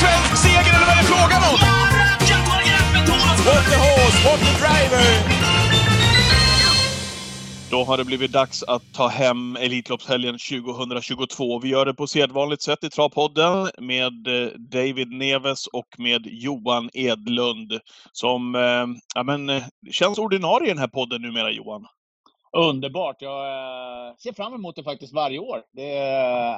svensk seger eller vad är det frågan om? What the horse, what the driver! Då har det blivit dags att ta hem Elitloppshelgen 2022. Vi gör det på sedvanligt sätt i Travpodden med eh, David Neves och med Johan Edlund som eh, ja, men, eh, känns ordinarie i den här podden numera, Johan. Underbart! Jag ser fram emot det faktiskt varje år. Det,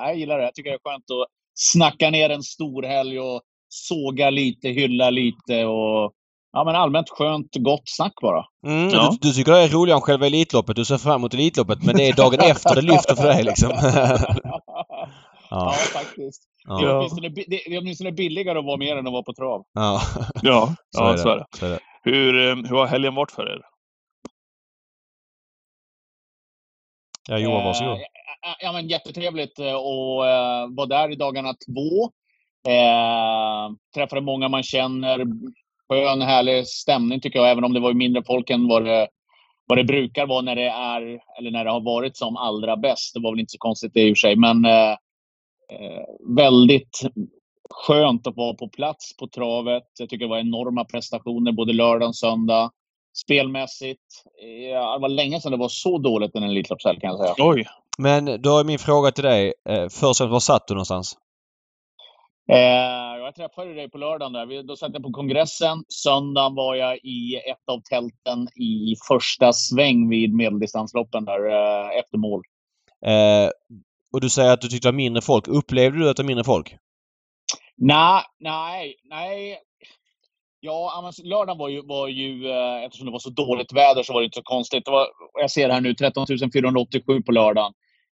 jag gillar det. Jag tycker det är skönt att snacka ner en stor helg och såga lite, hylla lite och ja, men allmänt skönt, gott snack bara. Mm, ja. du, du, tycker det är roligare än själva Elitloppet. Du ser fram emot Elitloppet, men det är dagen efter det lyfter för dig liksom. ja. ja, faktiskt. Ja. Det, är åtminstone, det är åtminstone billigare att vara med än att vara på trav. Ja, ja, så, ja, är så, är det. så är det. Hur, eh, hur har helgen varit för er? Ja, Johan, varsågod. Eh, ja, men jättetrevligt eh, att eh, vara där i dagarna två. Eh, träffade många man känner. Skön, härlig stämning tycker jag, även om det var mindre folk än vad det, vad det brukar vara när det är, eller när det har varit som allra bäst. Det var väl inte så konstigt det i och för sig, men eh, eh väldigt skönt att vara på plats på travet. Jag tycker det var enorma prestationer både lördag och söndag spelmässigt. Ja, det var länge sedan det var så dåligt en Elitloppshelg kan jag säga. Oj! Men då är min fråga till dig. Eh, först var satt du någonstans? Eh, jag träffade dig på lördagen. Där. Då satt jag på kongressen. Söndagen var jag i ett av tälten i första sväng vid medeldistansloppen där eh, efter mål. Eh, och du säger att du tyckte det var mindre folk. Upplevde du att det var mindre folk? Nej, nej, nej. Ja, men lördagen var ju, var ju, eh, eftersom det var så dåligt väder så var det inte så konstigt. Det var, jag ser här nu, 13 487 på lördagen.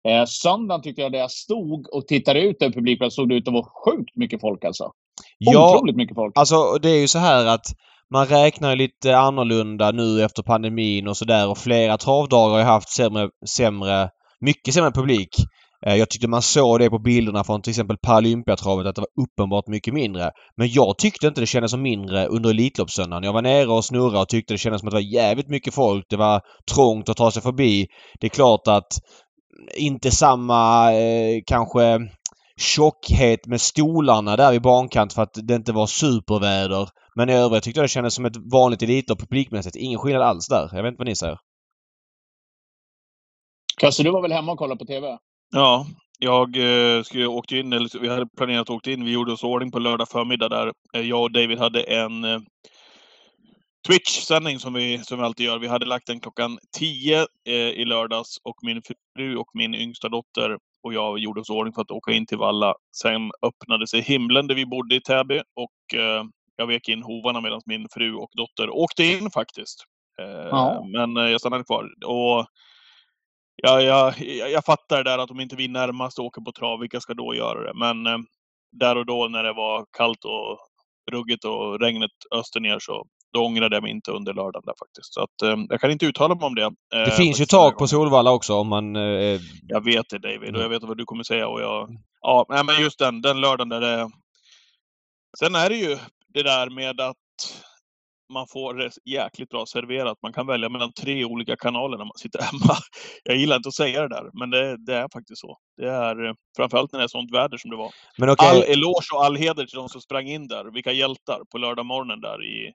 Eh, söndagen tyckte jag, där jag stod och tittade ut över publiken, såg det ut att vara sjukt mycket folk alltså. Ja, Otroligt mycket folk. Alltså, det är ju så här att man räknar lite annorlunda nu efter pandemin och sådär och flera travdagar har ju haft sämre, sämre, mycket sämre publik. Eh, jag tyckte man såg det på bilderna från till exempel Paralympiatravet att det var uppenbart mycket mindre. Men jag tyckte inte det kändes som mindre under Elitloppssöndagen. Jag var nere och snurrade och tyckte det kändes som att det var jävligt mycket folk. Det var trångt att ta sig förbi. Det är klart att inte samma eh, kanske tjockhet med stolarna där vid bankant för att det inte var superväder. Men i övrigt tyckte jag det kändes som ett vanligt Elitlopp publikmässigt. Ingen skillnad alls där. Jag vet inte vad ni säger. Kasse, du var väl hemma och kollade på TV? Ja, jag eh, skulle åkt in, eller vi hade planerat att åka in. Vi gjorde oss ordning på lördag förmiddag där. Eh, jag och David hade en eh, Twitch-sändning som vi, som vi alltid gör. Vi hade lagt den klockan 10 eh, i lördags och min fru och min yngsta dotter och jag gjorde oss ordning för att åka in till Valla. Sen öppnade sig himlen där vi bodde i Täby och eh, jag vek in hovarna medan min fru och dotter åkte in faktiskt. Eh, ja. Men jag stannade kvar. Och jag, jag, jag fattar det där att om inte vi närmast åker på trav, vilka ska då göra det? Men eh, där och då när det var kallt och ruggigt och regnet öster ner så då ångrade jag mig inte under lördagen där faktiskt. Så att, eh, jag kan inte uttala mig om det. Eh, det finns ju tak på Solvalla också om man... Eh, jag vet det David och jag mm. vet vad du kommer säga och jag... Ja, men just den, den lördagen där det... Sen är det ju det där med att man får det jäkligt bra serverat. Man kan välja mellan tre olika kanaler när man sitter hemma. Jag gillar inte att säga det där, men det, det är faktiskt så. Det är eh, framförallt när det är sånt väder som det var. Men okay. All eloge och all heder till de som sprang in där. Vilka hjältar på lördag morgonen där i,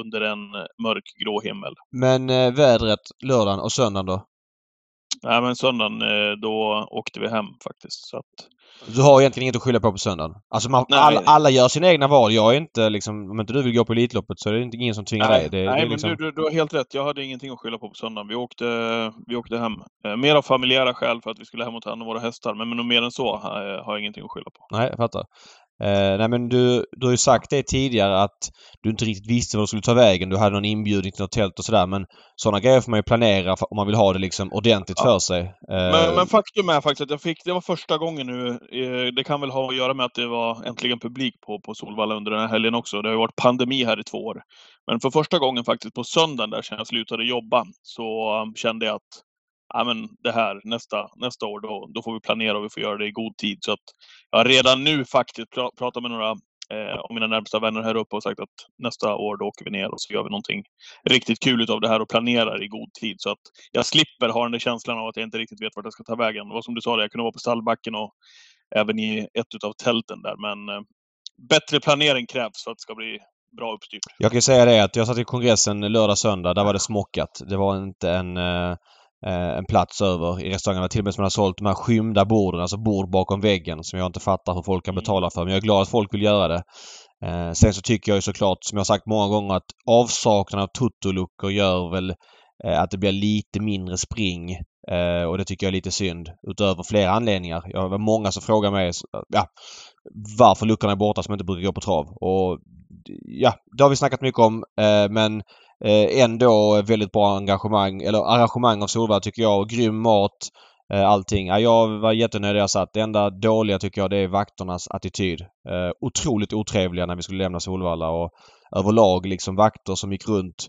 under en eh, mörk grå himmel. Men eh, vädret lördagen och söndagen då? Nej, men söndagen eh, då åkte vi hem faktiskt. Så att... Du har egentligen inget att skylla på på söndagen? Alltså man, alla, alla, gör sina egna val. Jag är inte liksom... Om inte du vill gå på Elitloppet så är det inte ingen som tvingar nej, dig. Det, nej, det liksom... men du, du, du, har helt rätt. Jag hade ingenting att skylla på på söndagen. Vi åkte, vi åkte hem. Eh, mer av familjära skäl för att vi skulle hem och ta hand om våra hästar. Men, men mer än så eh, har jag ingenting att skylla på. Nej, jag fattar. Eh, nej men du, du har ju sagt det tidigare att du inte riktigt visste vad du skulle ta vägen. Du hade någon inbjudning till något tält och sådär men sådana grejer får man ju planera om man vill ha det liksom ordentligt ja. för sig. Eh, men, men, faktum är faktiskt att jag fick, det var första gången nu, eh, det kan väl ha att göra med att det var äntligen publik på, på Solvalla under den här helgen också. Det har ju varit pandemi här i två år. Men för första gången faktiskt på söndagen där sen jag slutade jobba så um, kände jag att ja, men det här nästa, nästa år, då, då får vi planera och vi får göra det i god tid. Så att jag redan nu faktiskt pra, pratat med några eh, av mina närmsta vänner här uppe och sagt att nästa år då åker vi ner och så gör vi någonting riktigt kul av det här och planerar i god tid. Så att jag slipper ha den där känslan av att jag inte riktigt vet vart jag ska ta vägen. Det var som du sa, jag kunde vara på stallbacken och även i ett utav tälten där. Men eh, bättre planering krävs för att det ska bli bra uppstyrt. Jag kan säga det att jag satt i kongressen lördag, söndag. Där var det smockat. Det var inte en, eh, en plats över i restaurangen. Till och med som hade sålt de här skymda borden, alltså bord bakom väggen som jag inte fattar hur folk kan Mm. betala för. Men jag är glad att folk vill göra det. Eh, sen så tycker jag ju såklart, som jag har sagt många gånger, att avsaknaden av tutoluckor gör väl eh, att det blir lite mindre spring. Eh, och det tycker jag är lite synd. Utöver flera anledningar. Jag har många som frågar mig ja, varför luckorna är borta som inte brukar gå på trav. Och ja, det har vi snackat mycket om. Eh, men eh, ändå väldigt bra engagemang, eller arrangemang av Solvalla tycker jag. Och grym mat. Eh, allting. Ja, jag var jättenöjd där jag satt. Det enda dåliga tycker jag det är vakternas attityd. Eh, otroligt otrevliga när vi skulle lämna Solvalla och överlag liksom vakter som gick runt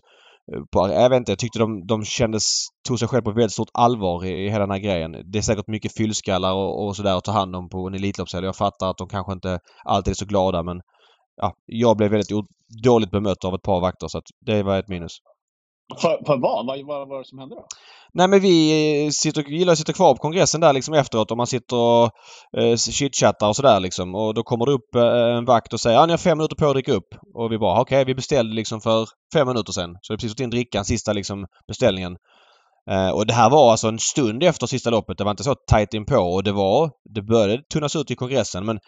eh, på, jag vet inte, jag tyckte de, de kändes, tog sig själv på väldigt stort allvar i, i hela den här grejen. Det är säkert mycket fyllskallar och, och sådär att ta hand om på en Elitloppshelg. Jag fattar att de kanske inte alltid är så glada men ja, jag blev väldigt dåligt bemött av ett par vakter så att det var ett minus. För, för vad? Vad var det som hände då? Nej men vi eh, sitter, gillar att sitta kvar på kongressen där liksom efteråt och man sitter och eh, chitchattar och sådär liksom. Och då kommer det upp eh, en vakt och säger ja ni har fem minuter på att dricka upp. Och vi bara okej vi beställde liksom för fem minuter sedan. Så det är precis fått in drickan, sista liksom beställningen. Eh, och det här var alltså en stund efter sista loppet. Det var inte så tajt inpå och det var, det började tunnas ut i kongressen men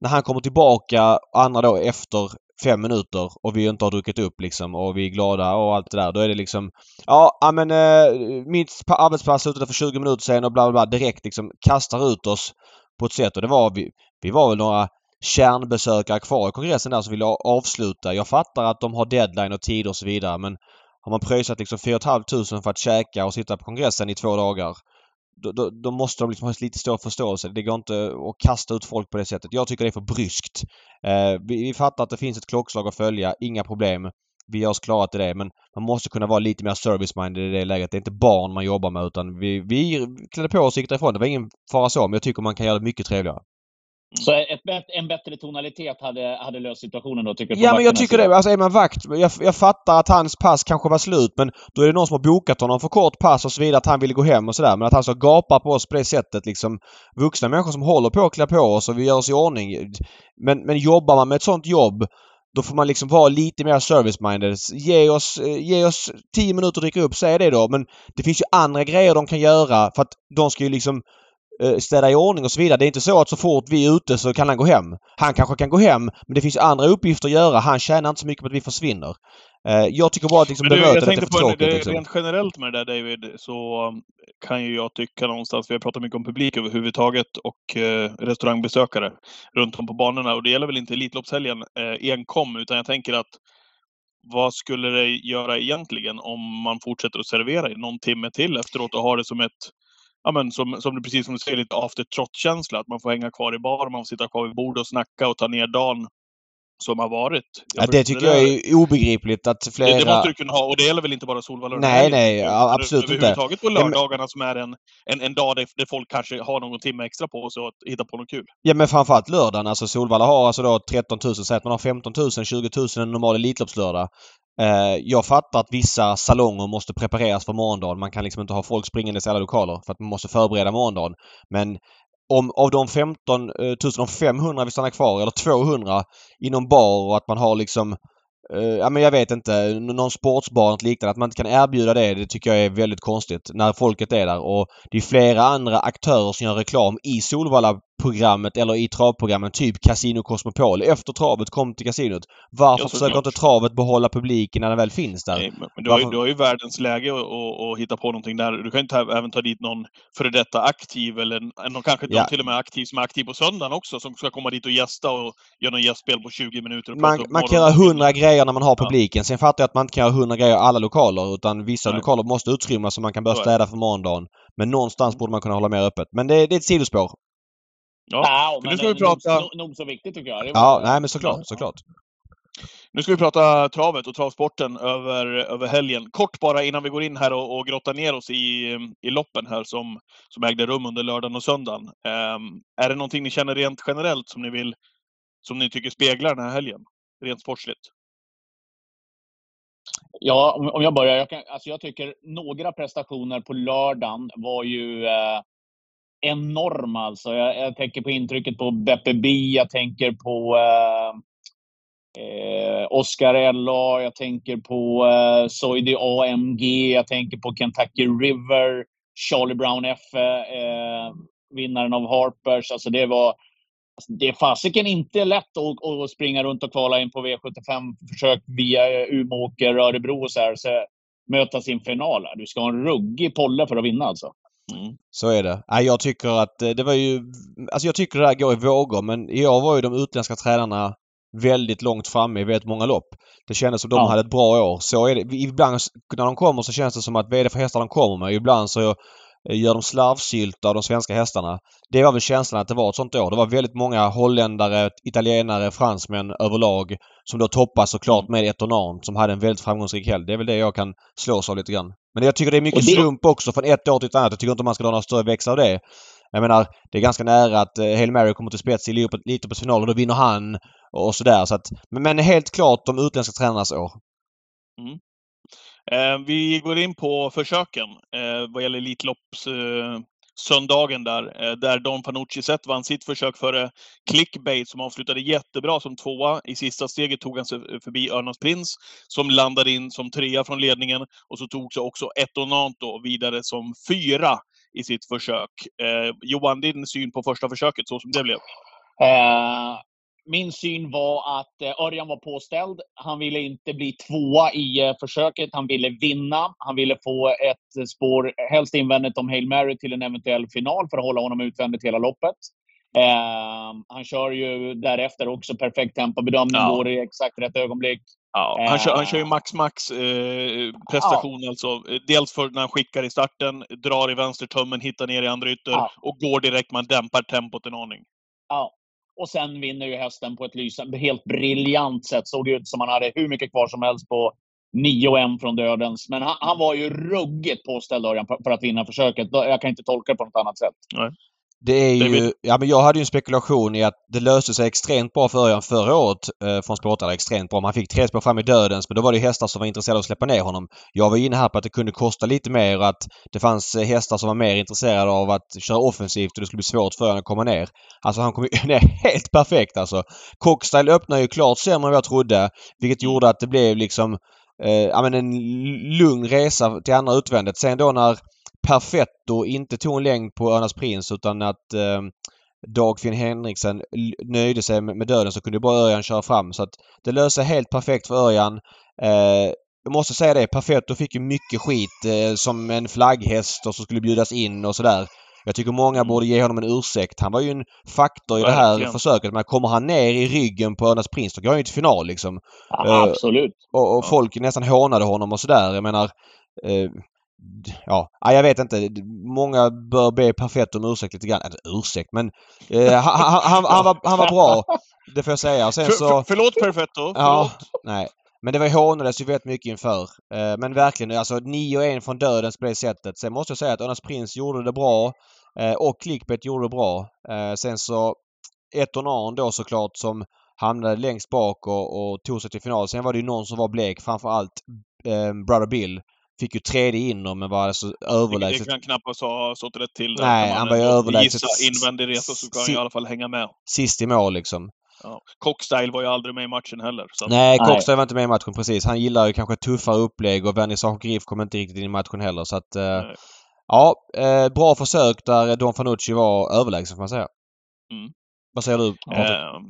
när han kommer tillbaka andra då efter fem minuter och vi inte har druckit upp liksom och vi är glada och allt det där. Då är det liksom Ja, men eh, mitt arbetspass slutade för 20 minuter sedan och bla bla bla direkt liksom kastar ut oss på ett sätt och det var vi, vi var väl några kärnbesökare kvar i kongressen där som ville avsluta. Jag fattar att de har deadline och tider och så vidare men har man pröjsat liksom 4 500 för att käka och sitta på kongressen i två dagar då, då, då måste de liksom ha lite större förståelse. Det går inte att kasta ut folk på det sättet. Jag tycker det är för bryskt. Eh, vi, vi fattar att det finns ett klockslag att följa. Inga problem. Vi gör oss klara till det men man måste kunna vara lite mer service-minded i det läget. Det är inte barn man jobbar med utan vi, vi klädde på oss och gick därifrån. Det var ingen fara så men jag tycker man kan göra det mycket trevligare. Så ett, en bättre tonalitet hade, hade löst situationen då, tycker? Ja men jag tycker det. Alltså är man vakt. Jag, jag fattar att hans pass kanske var slut men då är det någon som har bokat honom för kort pass och så vidare att han ville gå hem och sådär. Men att han så gapar på oss på det sättet liksom. Vuxna människor som håller på att klä på oss och vi gör oss i ordning. Men, men jobbar man med ett sånt jobb då får man liksom vara lite mer service-minded. Ge oss, eh, ge oss 10 minuter att dricka upp, säg det då. Men det finns ju andra grejer de kan göra för att de ska ju liksom städa i ordning och så vidare. Det är inte så att så fort vi är ute så kan han gå hem. Han kanske kan gå hem men det finns andra uppgifter att göra. Han tjänar inte så mycket på att vi försvinner. Eh, Jag tycker bara att liksom Men du, bemötandet är för på tråkigt. det, Liksom. rent generellt med det där David, så um, kan ju jag tycka någonstans, vi har pratat mycket om publik överhuvudtaget och eh, restaurangbesökare runt om på banorna. Och det gäller väl inte Elitloppshelgen eh, enkom, utan jag tänker att vad skulle det göra egentligen om man fortsätter att servera i någon timme till efteråt och har det som ett Ja men som, som du precis som du säger, lite after trot-känsla. Att man får hänga kvar i baren, man får sitta kvar vid bordet och snacka och ta ner dagen som har varit. Ja, Jag det tycker jag där- är obegripligt att det, flera... det måste du kunna ha och det gäller väl inte bara Solvalla Nej, nej, jag, ja, absolut inte. Överhuvudtaget på Ja, men- lördagarna som är en, en, en dag där, där folk kanske har någon timme extra på sig att hitta på något kul. Ja men framförallt lördagen. Alltså Solvalla har alltså då 13 000. Säg att man har 15 000, 20 000 en normal Elitloppslördag. Eh, jag fattar att vissa salonger måste prepareras för morgondagen. Man kan liksom inte ha folk springandes i alla lokaler för att man måste förbereda morgondagen. Men om av de 15 000, 500 vill stanna kvar eller 200 inom bar och att man har liksom eh, ja men jag vet inte, någon sportsbar eller liknande. Att man inte kan erbjuda det, det tycker jag är väldigt konstigt när folket är där. Och det är flera andra aktörer som gör reklam i Solvalla Solvalla-programmet eller i travprogrammen. Typ Casino Cosmopol. Efter travet kom till kasinot. Varför Ja, försöker såklart. inte travet behålla publiken när den väl finns där? Nej, men men du, har ju, Varför- du har ju världens läge att hitta på någonting där. Du kan ju ta, även ta dit någon före detta aktiv eller någon, kanske Ja. någon till och med aktiv som är aktiv på söndagen också som ska komma dit och gästa och göra någon gästspel på 20 minuter. Man, man kan göra hundra grejer när man har Ja. publiken. Sen fattar jag att man inte kan göra hundra grejer i alla lokaler utan vissa Nej. lokaler måste utrymmas så man kan börja städa för morgondagen. Men någonstans borde man kunna hålla mer öppet. Men det, det är ett sidospår. Ja. Ja, men nu ska vi prata- nog, nog så viktigt tycker jag. Ja, nej men såklart, såklart. Nu ska vi prata travet och travsporten över, över helgen. Kort bara innan vi går in här och, och grottar ner oss i, i loppen här som, som ägde rum under lördagen och söndagen. Ehm, är det någonting ni känner rent generellt som ni vill, som ni tycker speglar den här helgen? Rent sportsligt. Ja, om, om jag börjar. Jag, kan, alltså jag tycker några prestationer på lördagen var ju... Eh, Enorm alltså. Jag, jag, tänker på intrycket på Beppe B, jag tänker på eh, eh, Oscar L.A. Jag tänker på eh, Soidi AMG. Jag tänker på Kentucky River. Charlie Brown F. Eh, vinnaren av Harpers. Alltså det var... Alltså, det är fasiken inte lätt att, att, springa runt och kvala in på V75-försök via Umeåker, Örebro och så här. Så möta sin final. Du ska ha en ruggig polle för att vinna alltså. Mm. Så är det. Jag tycker att eh, det var ju... Alltså jag tycker det här går i vågor men i år var ju de utländska tränarna väldigt långt framme i väldigt många lopp. Det kändes som de ja. hade ett bra år. Så är det. Ibland när de kommer så känns det som att vad är det för hästar de kommer med? Ibland så gör de slarvsylta av de svenska hästarna. Det var väl känslan att det var ett sånt år. Det var väldigt många holländare, italienare, fransmän överlag som då toppas såklart med Etonant som hade en väldigt framgångsrik helg. Det är väl det jag kan slås av lite grann. Men jag tycker det är mycket det... slump också från ett år till ett annat. Jag tycker inte man ska dra några större växlar av det. Jag menar, det är ganska nära att eh, Hail Mary kommer till spets i Elitloppets final och då vinner han och sådär. Så att, men helt klart de utländska tränarnas år. Mm. Eh, vi går in på försöken eh, vad gäller Elitlopps eh, söndagen där, eh, där Don Fanucci sett vann sitt försök före eh, Clickbait som avslutade jättebra som tvåa. I sista steget tog han sig eh, förbi Örnas Prins som landade in som trea från ledningen och så tog sig också Etonanto vidare som fyra i sitt försök. Eh, Johan, din syn på första försöket så som det blev? Eh, min syn var att eh, Örjan var påställd. Han ville inte bli tvåa i eh, försöket. Han ville vinna. Han ville få ett spår, helst invändigt om Hail Mary, till en eventuell final för att hålla honom utvändigt hela loppet. Eh, han kör ju därefter också perfekt tempobedömning, ja. går i exakt rätt ögonblick. Ja, han, kör, han kör ju max-max eh, prestation ja. alltså. Dels för när han skickar i starten, drar i vänstertummen, hittar ner i andra ytter ja. och går direkt. Man dämpar tempot en aning. Ja, och sen vinner ju hästen på ett lysande, helt briljant sätt. Såg ut som han hade hur mycket kvar som helst på 9 från dödens. Men han, han var ju ruggigt påställd Örjan för att vinna försöket. Jag kan inte tolka det på något annat sätt. Nej. Det är ju... Ja men jag hade ju en spekulation i att det löste sig extremt bra för Örjan förra året eh, från spårtarna. Extremt bra. Man fick tre spår fram i dödens men då var det hästar som var intresserade av att släppa ner honom. Jag var inne här på att det kunde kosta lite mer och att det fanns eh, hästar som var mer intresserade av att köra offensivt och det skulle bli svårt för honom att komma ner. Alltså han kom ju ner helt perfekt alltså. Cockstyle öppnade ju klart sämre än vad jag trodde. Vilket gjorde att det blev liksom eh, ja, men en lugn resa till andra utvändet. Sen då när Perfetto inte tog en längd på Örnas Prins utan att eh, Dagfinn Henriksen nöjde sig med, döden så kunde bara Örjan köra fram. Så att det löste helt perfekt för Örjan. Eh, jag måste säga det, Perfetto fick ju mycket skit eh, som en flagghäst och som skulle bjudas in och sådär. Jag tycker många mm. borde ge honom en ursäkt. Han var ju en faktor i det här Verkligen. försöket. Men kommer han ner i ryggen på Örnas Prins då går han ju till final liksom. Ja, absolut. Uh, och, och ja. folk nästan hånade honom och sådär. Jag menar uh, ja, jag vet inte. Många bör be Perfetto om ursäkt lite grann. Eller ursäkt men eh, han, han, han, var, han var bra. Det får jag säga. sen så, för, förlåt Perfetto! Ja, nej. Men det var hånades ju väldigt mycket inför. Eh, men verkligen alltså 9-1 från dödens på det sättet. Sen måste jag säga att Örnas Prins gjorde det bra. Eh, och Clickbait gjorde det bra. Eh, sen så Etonan då såklart som hamnade längst bak och, och tog sig till final. Sen var det ju någon som var blek. Framförallt eh, Brother Bill Fick ju tredje inom men var alltså överlägset. Det kan knappast ha stått rätt till. Nej, han var ju överlägset. Gissa invändig resa så ska han i alla fall hänga med. Sist i mål liksom. Ja. Cockstyle var ju aldrig med i matchen heller. Så. Nej, Cockstyle var inte med i matchen precis. Han gillar ju kanske tuffare upplägg och Vernissage Griff kom inte riktigt in i matchen heller så att... Eh, ja, eh, bra försök där Don Fanucci var överlägsen får man säga. Mm. Vad säger du? Eh,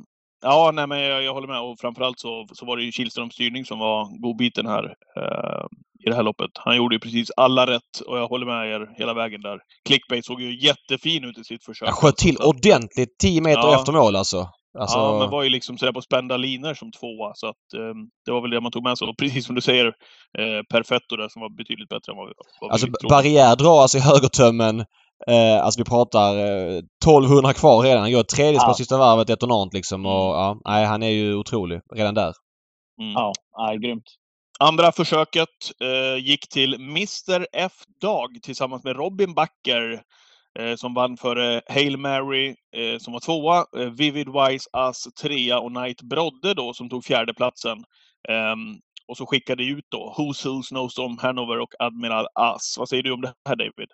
ja, nej men jag, jag, håller med och framförallt så, så var det ju Kihlströms styrning som var godbiten här. Eh, i det här loppet. Han gjorde ju precis alla rätt och jag håller med er hela vägen där. Clickbait såg ju jättefin ut i sitt försök. Han sköt till ordentligt 10 meter ja. efter mål alltså. alltså. Ja, men var ju liksom sådär på spända linor som tvåa. Så att eh, det var väl det man tog med sig. Och precis som du säger, eh, Perfetto där som var betydligt bättre än vad vi, vad Alltså barriär dras alltså i högertömmen. Eh, alltså vi pratar eh, 1200 kvar redan. Han gör ett tredje ja. på sista varvet detonant liksom. Och, mm. ja, nej, han är ju otrolig redan där. Mm. Ja, ja, grymt. Andra försöket eh, gick till Mr F Dag tillsammans med Robin Backer eh, som vann före Hail Mary eh, som var tvåa, eh, Vivid Wise As trea och Knight Brodde då som tog fjärdeplatsen. Ehm, Och så skickade ut då Who's Who, Snowstorm, Hanover och Admiral As. Vad säger du om det här David?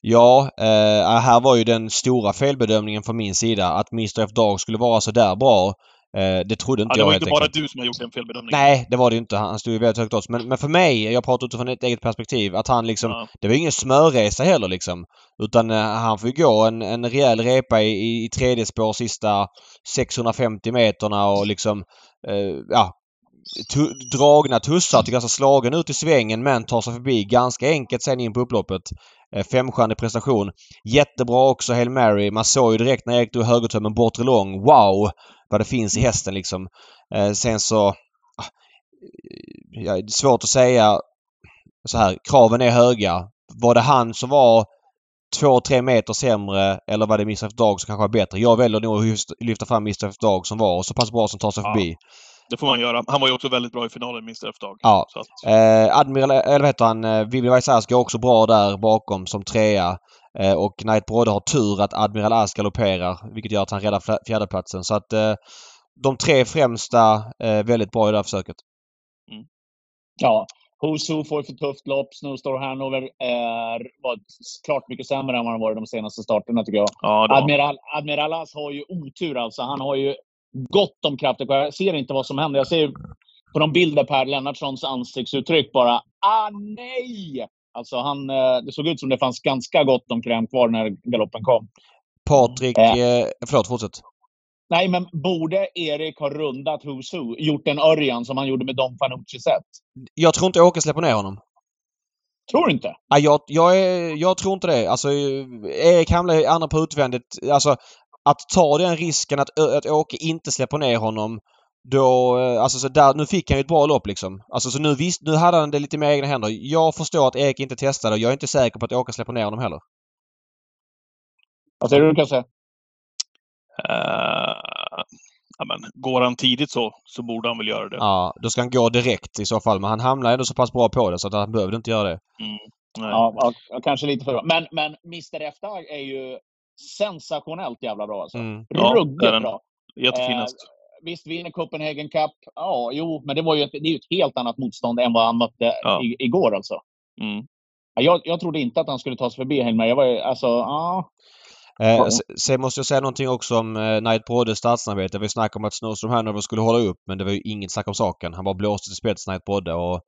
Ja, eh, här var ju den stora felbedömningen från min sida att Mr F Dog skulle vara så där bra. Eh, det trodde inte ja, jag Det var inte bara enkelt. du som har gjort en felbedömning. Nej, det var det inte. Han stod ju väldigt högt odds. Men, men för mig, jag pratar utifrån ett eget perspektiv, att han liksom... Ja. Det var ingen smörresa heller liksom. Utan eh, han får ju gå en, en rejäl repa i, i, i tredje spår sista 650 meterna och liksom... Eh, ja. Dragna tussar, tycker alltså slagen ut i svängen men tar sig förbi ganska enkelt sen in på upploppet. Eh, femstjärnig prestation. Jättebra också Hail Mary. Man såg ju direkt när Erik drog högertömmen bortre lång. Wow! Vad det finns i hästen liksom. Eh, sen så... ah, Ja, det är svårt att säga så här. Kraven är höga. Var det han som var två, tre meter sämre eller var det Mr F Dog som kanske var bättre? Jag väljer nog att lyfta fram Mr F Dog som var så pass bra som tar sig Ja. förbi. Det får man göra. Han var ju också väldigt bra i finalen, Mr F-Dag. Ja. Så att, Eh, Admiral, eller vad heter han, eh, Vivi Vaisaska är också bra där bakom som trea. Eh, och Knight Brodde har tur att Admiral Ask galopperar vilket gör att han räddar fjärdeplatsen. Så att eh, de tre främsta eh, väldigt bra i det här försöket. Ja. Who's Who får ett för tufft lopp. Snowstorm Hanover är, var klart mycket sämre än vad han varit de senaste starterna tycker jag. ja, Admiral, Admiral As har ju otur alltså. Han har ju gott om krafter. Jag ser inte vad som händer. Jag ser på de bilder Per Lennartssons ansiktsuttryck bara ah nej! Alltså han, eh, det såg ut som det fanns ganska gott om kräm kvar när galoppen kom. Patrik... Eh. Eh, förlåt, fortsätt. Nej, men borde Erik ha rundat Who's Who? Gjort en Örjan som han gjorde med Dom Fanucci set? Jag tror inte Åke släpper ner honom. Tror du inte? Ja, jag, jag, är, jag tror inte det. Alltså, eh, Erik hamnar andra på utvändigt. Alltså, att ta den risken att, att Åke inte släpper ner honom. Då, eh, alltså så där, nu fick han ju ett bra lopp liksom. Alltså så nu visst, nu hade han det lite mer i egna händer. Jag förstår att Erik inte testade och jag är inte säker på att Åke släpper ner honom heller. Vad säger du Kasse? eh, ja, men, går han tidigt så, så borde han väl göra det. Ja, då ska han gå direkt i så fall. Men han hamnar ändå så pass bra på det så att han behövde inte göra det. Mm, nej. Ja, ja, kanske lite för bra. Men, men Mr F är ju sensationellt jävla bra alltså. Mm. Ja, Ruggigt bra. Jättefinast. Visst vinner Copenhagen Cup. Ja, jo, men det, var ju ett, det är ju ett helt annat motstånd än vad han mötte Ja. i, igår alltså. Mm. Ja, Jag, jag trodde inte att han skulle ta sig förbi Helmer. Jag var ju, alltså, ja. Eh, Ja. se- Sen måste jag säga någonting också om eh, Knight Broddes startsamarbete. Vi snackade om att Snowstorm Hanover skulle hålla upp men det var ju inget snack om saken. Han bara blåste till spets Knight Brodde och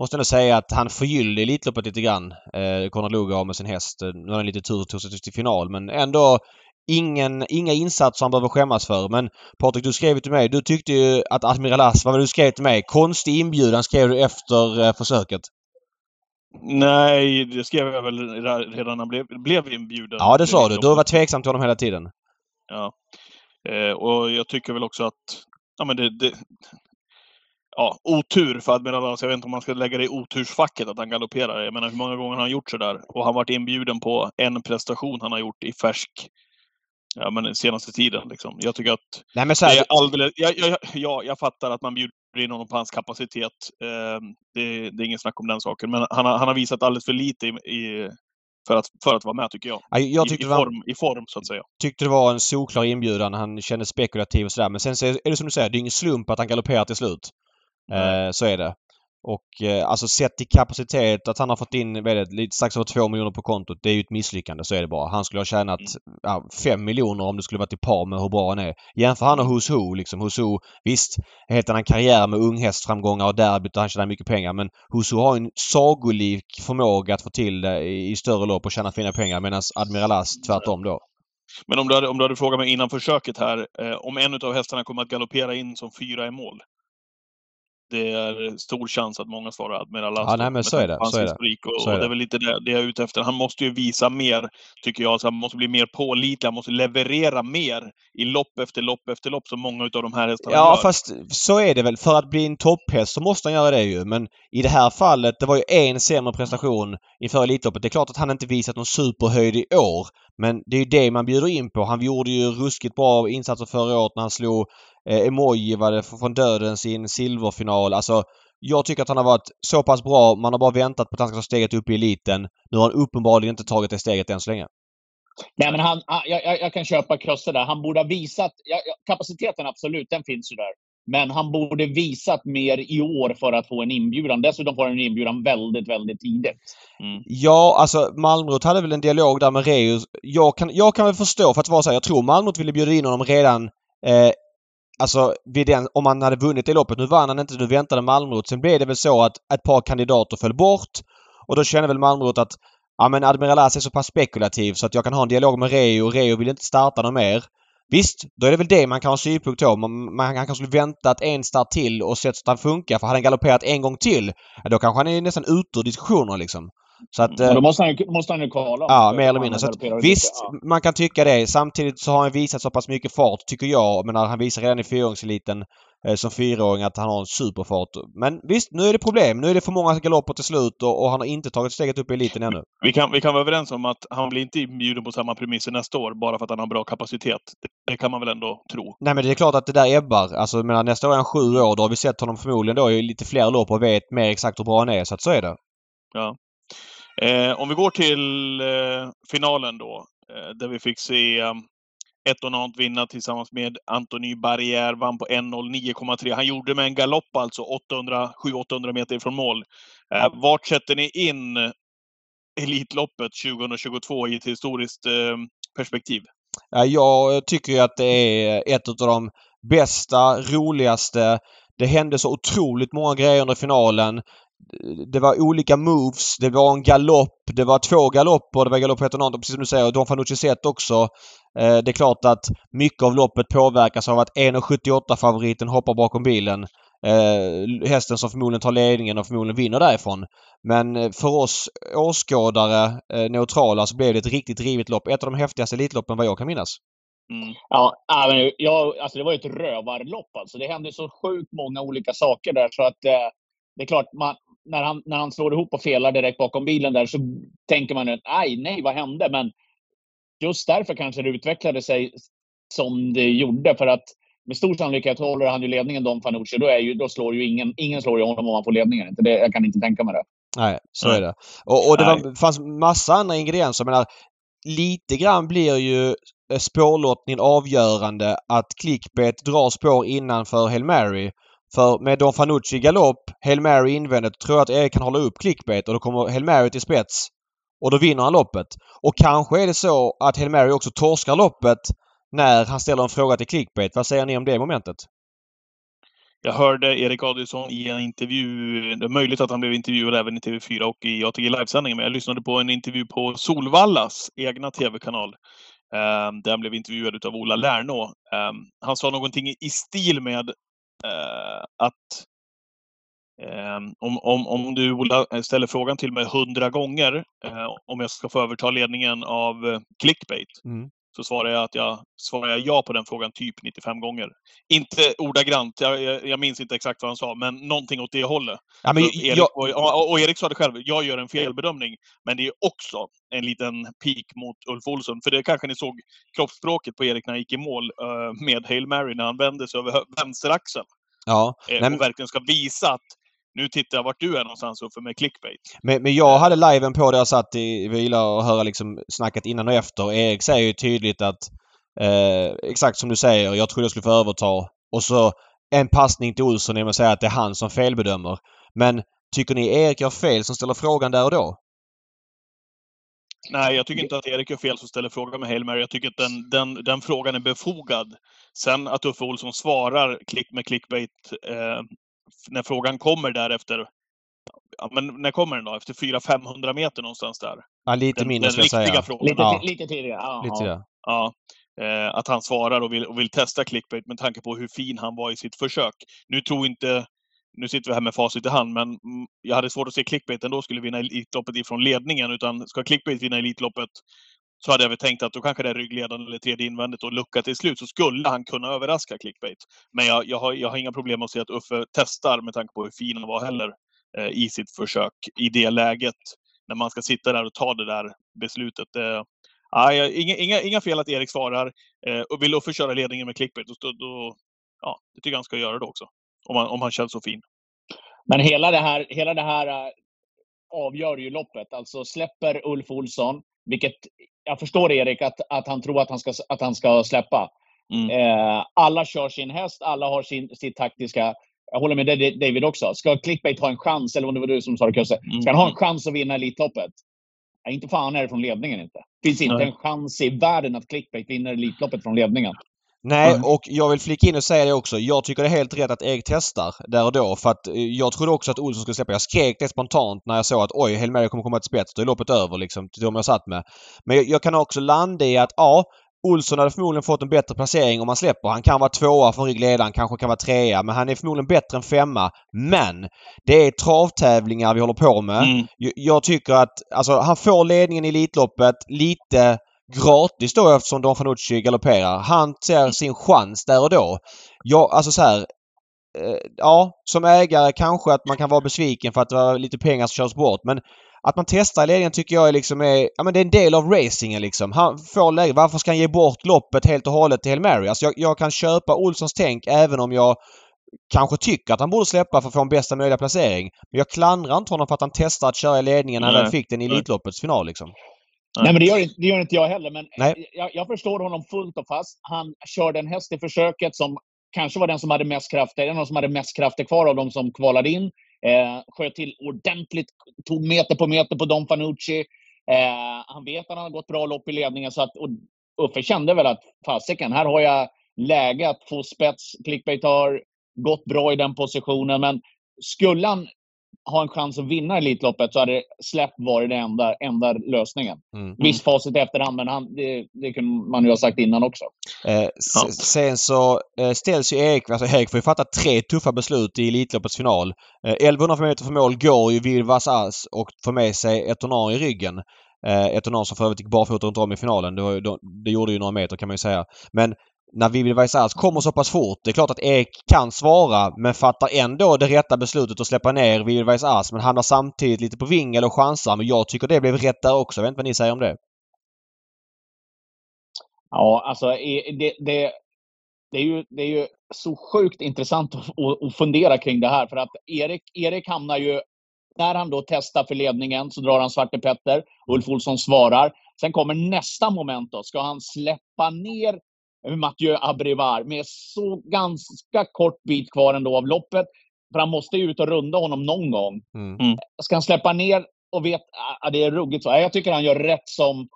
måste ändå säga att han förgyllde Elitloppet lite grann. Eh, Conrad Lugauer med sin häst. Eh, Nu har han lite tur tog sig till final men ändå ingen, inga insatser han behöver skämmas för. Men Patrik, du skrev till mig. Du tyckte ju att Admiral As, vad var det du skrev till mig? Konstig inbjudan skrev du efter försöket. Nej, det skrev jag väl re- redan när han blev, blev inbjuden. Ja, det sa du. Du har varit tveksam till honom hela tiden. Ja. Eh, och jag tycker väl också att, ja men det, det ja, otur för Admiral As. Jag vet inte om man ska lägga det i otursfacket att han galopperar. Jag menar hur många gånger har han gjort sådär? Och han varit inbjuden på en prestation han har gjort i färsk, ja men den senaste tiden liksom. Jag tycker att Nej men så här, är alldeles, jag, jag, jag, jag fattar att man bjuder in honom på hans kapacitet. Eh, det, det är ingen snack om den saken. Men han har, han har visat alldeles för lite i, i, för, att, för att vara med tycker jag. Ja, jag I, tyckte i, var form, I form så att säga. tyckte det var en solklar inbjudan. Han kände spekulativ och sådär. Men sen så är det som du säger, det är ingen slump att han galopperar till slut. Eh, så är det. Och eh, alltså sett till kapacitet att han har fått in väldigt, lite strax över två miljoner på kontot. Det är ju ett misslyckande, så är det bara. Han skulle ha tjänat Mm. ja, miljoner om det skulle varit i par med hur bra han är. Jämför han och Mm. Who liksom. Who, visst, helt annan karriär med unghästframgångar och derbyt och han tjänar mycket pengar. Men Who har en sagolik förmåga att få till det i, i större lopp och tjäna fina pengar medan Admiral As tvärtom då. Men om du, hade, om du hade frågat mig innan försöket här, eh, om en av hästarna kommer att galoppera in som fyra i mål. Det är stor chans att många svarar Admiral As. Ja, nej, men så är det, så är det. Och, Så är och det det. är väl lite det, det jag är ute efter. Han måste ju visa mer, tycker jag. Så han måste bli mer pålitlig. Han måste leverera mer i lopp efter lopp efter lopp, som många av de här hästarna Ja, gör. fast så är det väl. För att bli en topphäst så måste han göra det ju. Men i det här fallet, det var ju en sämre prestation inför Elitloppet. Det är klart att han inte visat någon superhöjd i år. Men det är ju det man bjuder in på. Han gjorde ju ruskigt bra insatser förra året när han slog eh, det, från dödens i en silverfinal. Alltså, jag tycker att han har varit så pass bra. Man har bara väntat på att han ska ta steget upp i eliten. Nu har han uppenbarligen inte tagit det steget än så länge. Nej, men han, han- jag, jag, jag kan köpa Krosse där. Han borde ha visat... Ja, kapaciteten, absolut, den finns ju där. Men han borde visat mer i år för att få en inbjudan. Dessutom får han en inbjudan väldigt, väldigt tidigt. Mm. Ja, alltså Malmrot hade väl en dialog där med Reus. Jag kan, jag kan väl förstå, för att vara så här, jag tror Malmrot ville bjuda in honom redan eh, Alltså vid den, om han hade vunnit det loppet. Nu vann han inte, nu väntade Malmrot. Sen blev det väl så att ett par kandidater föll bort. Och då kände väl Malmrot att ja men Admiral As är så pass spekulativ så att jag kan ha en dialog med Reo. Reo vill inte starta något mer. Visst, då är det väl det man kan ha synpunkt på. Man, man kanske skulle väntat en start till och sett så att han funkar. För hade han galopperat en gång till, då kanske han är nästan ute ur diskussioner liksom. Så att, då måste han, måste han ju kvala. Ja, mer eller mindre. Så att, visst, ja. man kan tycka det. Samtidigt så har han visat så pass mycket fart, tycker jag. Men han visar redan i fyraåringseliten eh, som fyraåring att han har en superfart. Men visst, nu är det problem. Nu är det för många galopper till slut och, och han har inte tagit steget upp i eliten ännu. Vi kan, vi kan vara överens om att han blir inte inbjuden på samma premisser nästa år bara för att han har bra kapacitet. Det, det kan man väl ändå tro. Nej, men det är klart att det där ebbar. Alltså, menar, nästa år är han sju år. Då har vi sett honom förmodligen då i lite fler lopp och vet mer exakt hur bra han är. Så att så är det. Ja. Eh, om vi går till eh, finalen då, eh, där vi fick se um, eh, Etonant vinna tillsammans med Antoni Barrière, vann på 1.09,3. Han gjorde med en galopp alltså 700-800 meter från mål. Eh, vart sätter ni in Elitloppet 2022 i ett historiskt eh, perspektiv? Eh, jag tycker ju att det är ett av de bästa, roligaste. Det hände så otroligt många grejer under finalen det var olika moves. Det var en galopp. Det var två galopper. Det var galopp på annat. precis som du säger. Don Fanucci sett också. Eh, det är klart att mycket av loppet påverkas av att 1,78 favoriten hoppar bakom bilen. Eh, hästen som förmodligen tar ledningen och förmodligen vinner därifrån. Men eh, för oss åskådare, eh, neutrala, så blev det ett riktigt rivigt lopp. Ett av de häftigaste Elitloppen vad jag kan minnas. Mm. Ja, men jag, alltså det var ju ett rövarlopp alltså. Det hände så sjukt många olika saker där så att eh, det är klart, man, när, han, när han slår ihop och felar direkt bakom bilen där så tänker man att aj, nej, vad hände? Men just därför kanske det utvecklade sig som det gjorde. För att med stor sannolikhet håller han ju ledningen Don Fanucci. Då, är ju, då slår ju ingen, ingen slår ju honom om han får ledningen. Det, jag kan inte tänka mig det. Nej, så är det. Och, och det var, fanns massa andra ingredienser. Jag menar, lite grann blir ju eh, spårlottningen avgörande att clickbait drar spår innanför Hail Mary. För med Don Fanucci galopp, Hail Mary invändigt, tror jag att Erik kan hålla upp clickbait och då kommer Hail Mary till spets. Och då vinner han loppet. Och kanske är det så att Hail Mary också torskar loppet när han ställer en fråga till clickbait. Vad säger ni om det momentet? Jag hörde Erik Adielsson i en intervju, det är möjligt att han blev intervjuad även i TV4 och i ATG livesändningen, men jag lyssnade på en intervju på Solvallas egna TV-kanal. Eh, där han blev intervjuad av Ola Lärnå. Eh, han sa någonting i stil med Eh, att ehm, om, om, om du eh, ställer frågan till mig hundra gånger eh, om jag ska få överta ledningen av eh, clickbait mm så svarar jag att jag svarar ja på den frågan typ 95 gånger. Inte ordagrant, jag, jag, jag minns inte exakt vad han sa, men någonting åt det hållet. Ja, men, Erik, jag... och, och, Erik sa det själv, jag gör en felbedömning. Men det är också en liten pik mot Ulf Olsson. För det kanske ni såg kroppsspråket på Erik när han gick i mål uh, med Hail Mary, när han vände sig över vänsteraxeln. Ja. Eh, och verkligen ska visa att nu tittar jag vart du är någonstans Uffe med clickbait. Men, men jag hade liven på där jag satt i vila och höra liksom snacket innan och efter. Erik säger ju tydligt att eh, exakt som du säger, jag trodde jag skulle få överta. Och så en passning till Olsson genom att säga att det är han som felbedömer. Men tycker ni Erik gör fel som ställer frågan där och då? Nej, jag tycker inte att Erik gör fel som ställer frågan med Hail Mary. Jag tycker att den, den, den frågan är befogad. Sen att Uffe Olsson svarar klick med clickbait eh, när frågan kommer därefter, ja, men när kommer den då? Efter 400-500 meter någonstans där? Ja, lite den, mindre ska jag säga. Frågan. Lite, ja. lite tidigare. Lite tidigare. Ja. Eh, att han svarar och vill, och vill testa clickbait med tanke på hur fin han var i sitt försök. Nu tror inte nu sitter vi här med facit i hand, men jag hade svårt att se clickbait ändå skulle vinna Elitloppet ifrån ledningen. Utan ska clickbait vinna Elitloppet så hade jag väl tänkt att då kanske det är ryggledande eller tredje invändigt och lucka till slut så skulle han kunna överraska clickbait. Men jag, jag, har, jag har inga problem att se att Uffe testar med tanke på hur fin han var heller eh, i sitt försök i det läget. När man ska sitta där och ta det där beslutet. Eh, nej, inga, inga, inga fel att Erik svarar. Eh, och vill Uffe köra ledningen med clickbait, då, då, ja, det tycker jag han ska göra det också. Om han, om han känns så fin. Men hela det här, hela det här eh, avgör ju loppet. Alltså släpper Ulf Olsson, vilket jag förstår Erik att, att han tror att han ska, att han ska släppa. Mm. Eh, alla kör sin häst, alla har sin, sitt taktiska... Jag håller med dig David också. Ska Clickbait ha en chans, eller om det var du som sa det Kusse, ska han ha en Mm. chans att vinna Elitloppet? Ja, inte fan är det från ledningen inte. finns inte Nej. en chans i världen att Clickbait vinner Elitloppet från ledningen. Nej, Mm. och jag vill flika in och säga det också. Jag tycker det är helt rätt att Erik testar där och då. För att eh, jag trodde också att Olsson skulle släppa. Jag skrek det spontant när jag såg att oj, Hail Mary kommer komma till spets. Då är loppet över liksom, till de jag satt med. Men jag, jag kan också landa i att ja, Olsson hade förmodligen fått en bättre placering om han släpper. Han kan vara tvåa från ryggledaren, kanske kan vara trea. Men han är förmodligen bättre än femma. Men det är travtävlingar vi håller på med. Mm. Jag- Jag tycker att alltså, han får ledningen i Elitloppet lite gratis då eftersom Don Fanucci galopperar. Han ser sin chans där och då. Jag, alltså så här. Eh, ja, som ägare kanske att man kan vara besviken för att det var lite pengar som körs bort. Men att man testar ledningen tycker jag är liksom är, ja men det är en del av racingen liksom. Han får läge. Varför ska han ge bort loppet helt och hållet till Hail Mary? Alltså jag, jag kan köpa Olssons tänk även om jag kanske tycker att han borde släppa för att få en bästa möjliga placering. Men jag klandrar inte honom för att han testar att köra i ledningen när han fick den i. Elitloppets final liksom. Nej. Men det gör, det gör inte jag heller. Men jag, jag förstår honom fullt och fast. Han körde en häst i försöket som kanske var den som hade mest krafter, en av de som hade mest krafter kvar av de som kvalade in. Eh, sköt till ordentligt, tog meter på meter på Don Fanucci. Eh, han vet att han har gått bra lopp i ledningen. Så att, och Uffe kände väl att fasiken, här har jag läge att få spets. Clickbait har gått bra i den positionen. Men skulle han ha en chans att vinna Elitloppet så hade släpp varit den enda, enda lösningen. Mm. Visst facit i efterhand, men han, det, det kunde man ju ha sagt innan också. Eh, Ja. Sen så eh, ställs ju Erik, alltså Erik får ju fatta tre tuffa beslut i Elitloppets final. Eh, 1100 meter för mål går ju Vill Vasas och får med sig Etonar i ryggen. Eh, Etonar som för övrigt gick barfota runt om i finalen. Det, var, ju- det gjorde ju några meter kan man ju säga. Men när Vivi Vaisas kommer så pass fort. Det är klart att Erik kan svara men fattar ändå det rätta beslutet att släppa ner Vivi Vaisas men hamnar samtidigt lite på vingel och chansar. Men jag tycker det blev rätt där också. Jag vet inte vad ni säger om det? Ja, alltså det, det, det, är ju, det är ju så sjukt intressant att, att, att fundera kring det här. För att Erik, Erik hamnar ju... När han då testar för ledningen så drar han Svarte Petter. Ulf Olsson svarar. Sen kommer nästa moment. då. Ska han släppa ner Mathieu Abrivard med så ganska kort bit kvar ändå av loppet? För han måste ju ut och runda honom någon gång. Mm. Ska han släppa ner och vet att det är ruggigt så? Ja, Jag tycker han gör rätt som...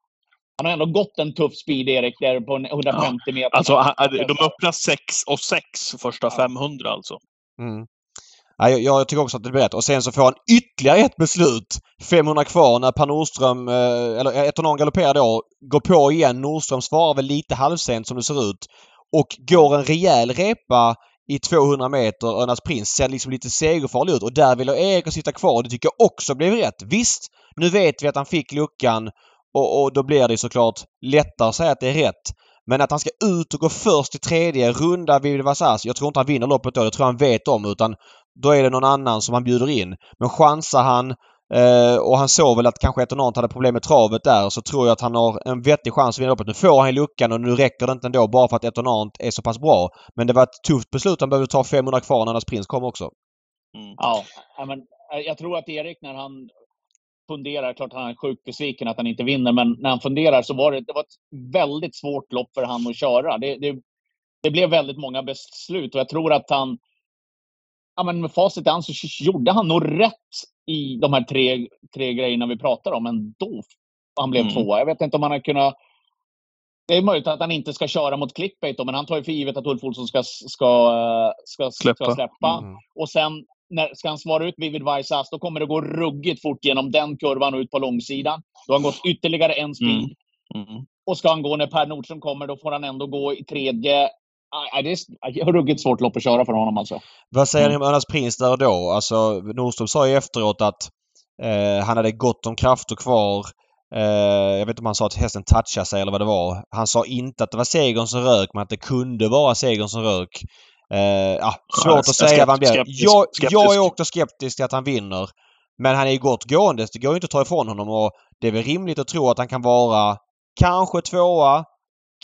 Han har ändå gått en tuff speed, Erik, där på en 150 meter. Alltså, han- de öppnar 6 och 6 första Ja. 500 alltså. Mm. Jag, jag tycker också att det blir rätt. Och sen så får han ytterligare ett beslut. 500 kvar när Per Nordström, eh, eller Etonon galopperar då, går på igen. Nordström svarar väl lite halvsent som det ser ut. Och går en rejäl repa i 200 meter. Örnas Prins ser liksom lite segerfarlig ut och där vill Erik sitta kvar. Det tycker jag också blev rätt. Visst, nu vet vi att han fick luckan och, och då blir det såklart lättare att säga att det är rätt. Men att han ska ut och gå först i tredje, runda Vivi Vasas. Jag tror inte han vinner loppet då. Det tror jag han vet om. Utan då är det någon annan som han bjuder in. Men chansar han eh, och han såg väl att kanske Etonant hade problem med travet där så tror jag att han har en vettig chans att vinna loppet. Nu får han luckan och nu räcker det inte ändå bara för att Etonant är så pass bra. Men det var ett tufft beslut. Han behövde ta 500 kvar när hans prins kom också. Mm. Ja, men eh, jag tror att Erik när han funderar, klart han är sjukt besviken att han inte vinner, men när han funderar så var det, det var ett väldigt svårt lopp för han att köra. Det, det, det blev väldigt många beslut och jag tror att han, ja men med facit i hand så gjorde han nog rätt i de här tre, tre grejerna vi pratar om ändå. Han blev Mm. tvåa. Jag vet inte om han har kunnat det är möjligt att han inte ska köra mot clickbait då, men han tar ju för givet att Ulf Olsson ska, ska, eh, ska, Släppa. ska släppa. Mm. Och sen när, ska han svara ut Vivid Vaisas, då kommer det gå ruggigt fort genom den kurvan och ut på långsidan. Då har han gått ytterligare en speed. Mm. Mm. Och ska han gå när Per Nordström kommer, då får han ändå gå i tredje. Ah, Det är ruggigt svårt lopp att köra för honom alltså. Vad säger Mm. ni om Örnas Prins där och då? Alltså Nordström sa ju efteråt att eh, han hade gott om krafter kvar. Eh, jag vet inte om han sa att hästen touchade sig eller vad det var. Han sa inte att det var segern som rök men att det kunde vara segern som rök. Eh, ja, svårt Ja, att säga vad han blir. skeptisk, Jag, skeptisk. jag är också skeptisk till att han vinner. Men han är ju gott gående. Det går ju inte att ta ifrån honom och det är väl rimligt att tro att han kan vara kanske tvåa,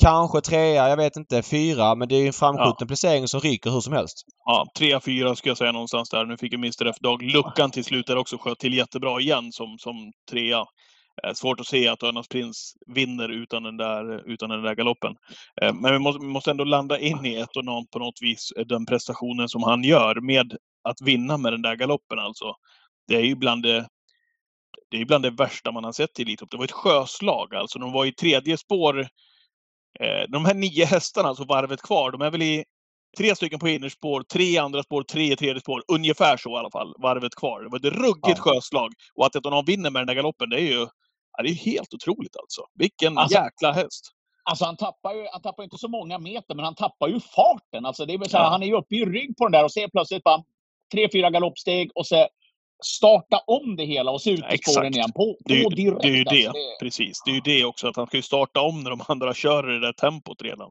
kanske trea, jag vet inte, fyra. Men det är ju en framskjuten placering som ryker hur som helst. Ja, 3-4 ska jag säga någonstans där. Nu fick ju Mr F Dag luckan till slut där också. Sköt till jättebra igen som, som trea. Eh, svårt att se att Örnas Prins vinner utan den där, utan den där galoppen. Eh, men vi måste, vi måste ändå landa in i ett och något på något vis, eh, den prestationen som han gör med att vinna med den där galoppen alltså. Det är ju bland det, det är bland det värsta man har sett i Elitlopp. Det var ett sjöslag alltså. De var i tredje spår. De här nio hästarna, alltså varvet kvar, de är väl i tre stycken på innerspår, tre andra spår, tre i tredje spår. Ungefär så i alla fall, varvet kvar. Det var ett ruggigt ja. sjöslag. Och att de vinner med den där galoppen, det är ju Ja, det är helt otroligt alltså. Vilken alltså, jäkla häst! Alltså han tappar ju han tappar inte så många meter, men han tappar ju farten. Alltså det är så här, ja. Han är ju uppe i rygg på den där och ser plötsligt bara tre, fyra galoppsteg och så starta om det hela och se ut i spåren igen. På, på det, är, direkt. Det är ju det, alltså, det, precis. Det är ju det också, att han ska ju starta om när de andra kör i det där tempot redan.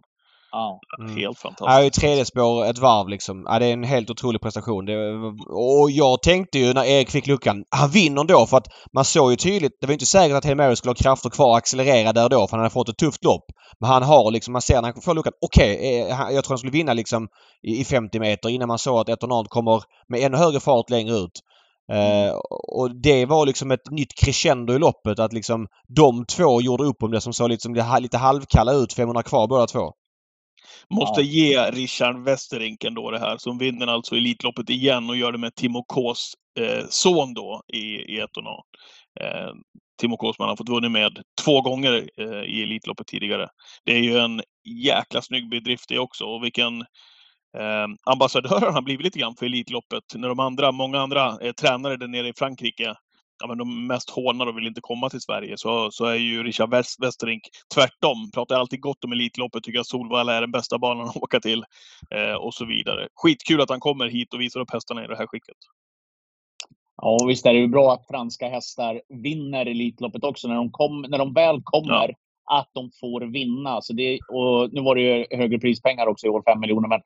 Ja. Mm. Helt fantastiskt. Ja, i tredje spår ett varv liksom. Ja, det är en helt otrolig prestation. Det, och jag tänkte ju när Erik fick luckan, han vinner då för att man såg ju tydligt, det var inte säkert att Hail skulle ha krafter kvar och accelerera där då för han hade fått ett tufft lopp. Men han har liksom, man ser när han får luckan, okej, okay, eh, jag tror han skulle vinna liksom i 50 meter innan man såg att Etonard kommer med ännu högre fart längre ut. Uh, och det var liksom ett nytt crescendo i loppet att liksom de två gjorde upp om det som såg liksom lite halvkalla ut 500 kvar båda två. Måste ja. ge Richard Westerink ändå det här, som vinner alltså Elitloppet igen och gör det med Timo Ks eh, son då i, i Etona. Eh, Timo Kåsman har fått vunnit med två gånger eh, i Elitloppet tidigare. Det är ju en jäkla snygg bedrift det också och vilken eh, ambassadör han har blivit lite grann för Elitloppet. När de andra, många andra eh, tränare där nere i Frankrike ja, men de mest hånar och vill inte komma till Sverige så, så är ju Richard Westerink tvärtom. Pratar alltid gott om Elitloppet, tycker att Solvalla är den bästa banan att åka till eh, och så vidare. Skitkul att han kommer hit och visar upp hästarna i det här skicket. Ja, visst är det ju bra att franska hästar vinner Elitloppet också när de, kom, när de väl kommer. Ja. Att de får vinna. Så det, och nu var det ju högre prispengar också i år, 5 miljoner. Men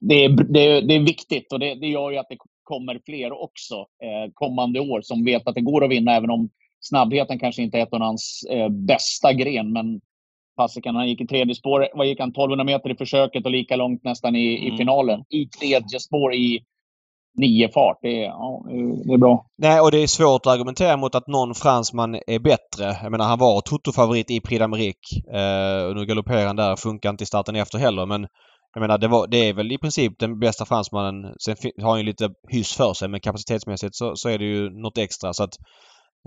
det är, det, är, det är viktigt och det, det gör ju att det kommer fler också eh, kommande år som vet att det går att vinna även om snabbheten kanske inte är ett av hans eh, bästa gren. Men fasiken, han gick i tredje spår. Vad gick han? 1200 meter i försöket och lika långt nästan i, mm. i finalen. I tredje spår i nio fart. Det är, ja, det är bra. Nej, och det är svårt att argumentera mot att någon fransman är bättre. Jag menar, han var Toto-favorit i Prix d'Amérique. Eh, nu galopperar han där. Funkar inte i starten efter heller, men jag menar, det, var, det är väl i princip den bästa fransmannen. Sen har han ju lite hyss för sig men kapacitetsmässigt så, så är det ju något extra. Så att,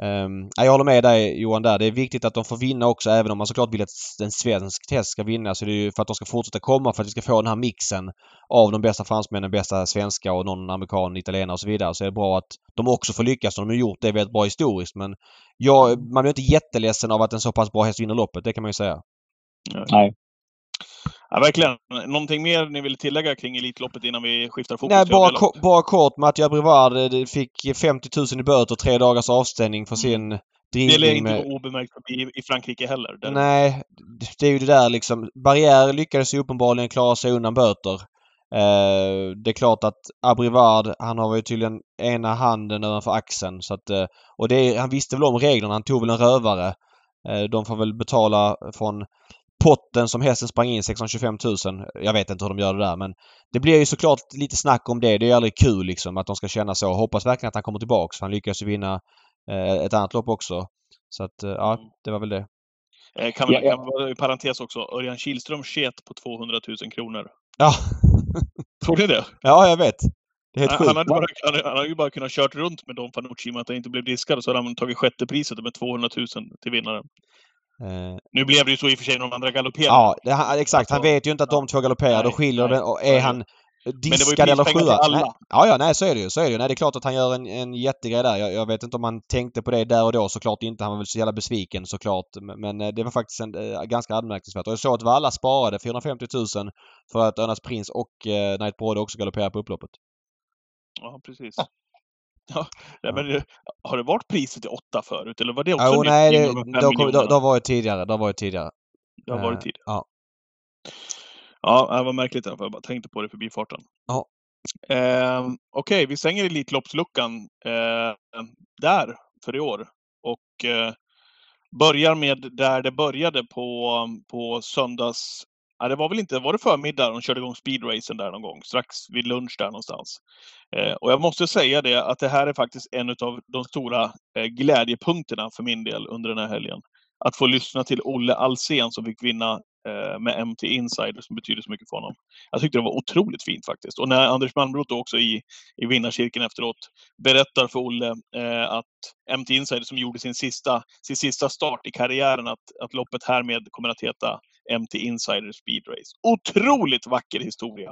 um, jag håller med dig Johan där. Det är viktigt att de får vinna också även om man såklart vill att en svensk test ska vinna. Så det är ju för att de ska fortsätta komma för att vi ska få den här mixen av de bästa fransmännen, bästa svenska och någon amerikan, italienare och så vidare. Så är det bra att de också får lyckas. De har gjort det väldigt bra historiskt men jag, man blir inte jätteledsen av att en så pass bra häst vinner loppet. Det kan man ju säga. Nej. Ja, verkligen. Någonting mer ni vill tillägga kring Elitloppet innan vi skiftar fokus? Nej, bara, ko bara kort. Mattia Brevard eh, fick 50 000 i böter och tre dagars avstängning för sin mm. Det lär inte med... obemärkt i, i Frankrike heller. Där. Nej, det är ju det där liksom. Barriär lyckades ju uppenbarligen klara sig undan böter. Eh, det är klart att Abrivard, han har ju tydligen ena handen ovanför axeln. Så att, eh, och det han visste väl om reglerna. Han tog väl en rövare. Eh, de får väl betala från potten som hästen sprang in, 625 000. Jag vet inte hur de gör det där men det blir ju såklart lite snack om det. Det är aldrig kul liksom att de ska känna så. Hoppas verkligen att han kommer tillbaks. Han lyckas ju vinna eh, ett annat lopp också. Så att eh, ja, mm. det var väl det. Eh, kan ja. kan i parentes också, Örjan Kihlström sket på 200 000 kronor. Ja. Tror ni det? Ja, jag vet. Det är helt han, hade bara, han, han hade ju bara kunnat kört runt med Don Fanucci med att han inte blev diskad och så hade han tagit sjätte priset med 200 000 till vinnaren. Eh, nu blev det ju så i och för sig när de andra galopperade. Ja, det, exakt. Han vet ju inte att de två galopperar. Då skiljer det. Och är han diskad eller sjua? Ja, ja, nej så är det ju. Så är det ju. Nej, det är klart att han gör en, en jättegrej där. Jag, jag, vet inte om han tänkte på det där och då. Såklart inte. Han var väl så jävla besviken såklart. Men, men eh, det var faktiskt en, äh, ganska anmärkningsvärt. Och jag såg att Valla sparade 450 000 för att Örnas Prins och äh, Night Brode också galopperar på upploppet. Ja, precis. Ja, nej, men har det varit priset i åtta förut eller var det också oh, nej, det, har, varit tidigare. Det har varit tidigare. Det har varit tidigare? Ja. Ja, det var märkligt i alla fall. Jag bara tänkte på det förbi farten. Ja. Eh, Okej, okay, vi stänger Elitloppsluckan eh, där för i år. Och eh, börjar med där det började på, på söndags ja, det var väl inte, var det förmiddag de körde igång speedracen där någon gång, strax vid lunch där någonstans. Eh, och jag måste säga det att det här är faktiskt en av de stora eh, glädjepunkterna för min del under den här helgen. Att få lyssna till Olle Alsen som fick vinna eh, med MT Insider som betyder så mycket för honom. Jag tyckte det var otroligt fint faktiskt. Och när Anders Malmroth också i, i vinnarcirkeln efteråt berättar för Olle eh, att MT Insider som gjorde sin sista, sin sista start i karriären, att, att loppet härmed kommer att heta MT Insider Speed Race. Otroligt vacker historia!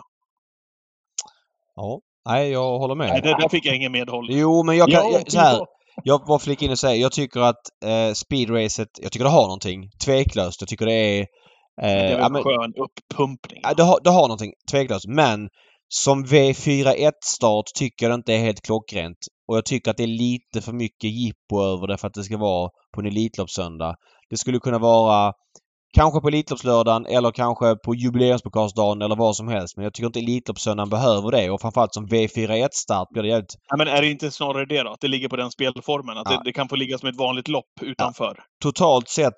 Ja, nej jag håller med. Nej, det, där fick jag ingen medhåll. Jo, men jag kan... Ja, Jag, så här, jag bara flika in och säga, jag tycker att eh, speedracet, jag tycker det har någonting. Tveklöst. Jag tycker det är... det är Eh, ja, men, skön uppumpning. ja, det, har, det har någonting. Tveklöst. Men som V41-start tycker jag det inte är helt klockrent. Och jag tycker att det är lite för mycket jippo över det för att det ska vara på en Elitloppssöndag. Det skulle kunna vara kanske på Elitloppslördagen eller kanske på jubileumspokalsdagen eller vad som helst. Men jag tycker inte Elitloppssöndagen behöver det och framförallt som V41-start blir det jävligt... Ja, men är det inte snarare det då? Att det ligger på den spelformen? Att Ja. det, det kan få ligga som ett vanligt lopp utanför? Totalt sett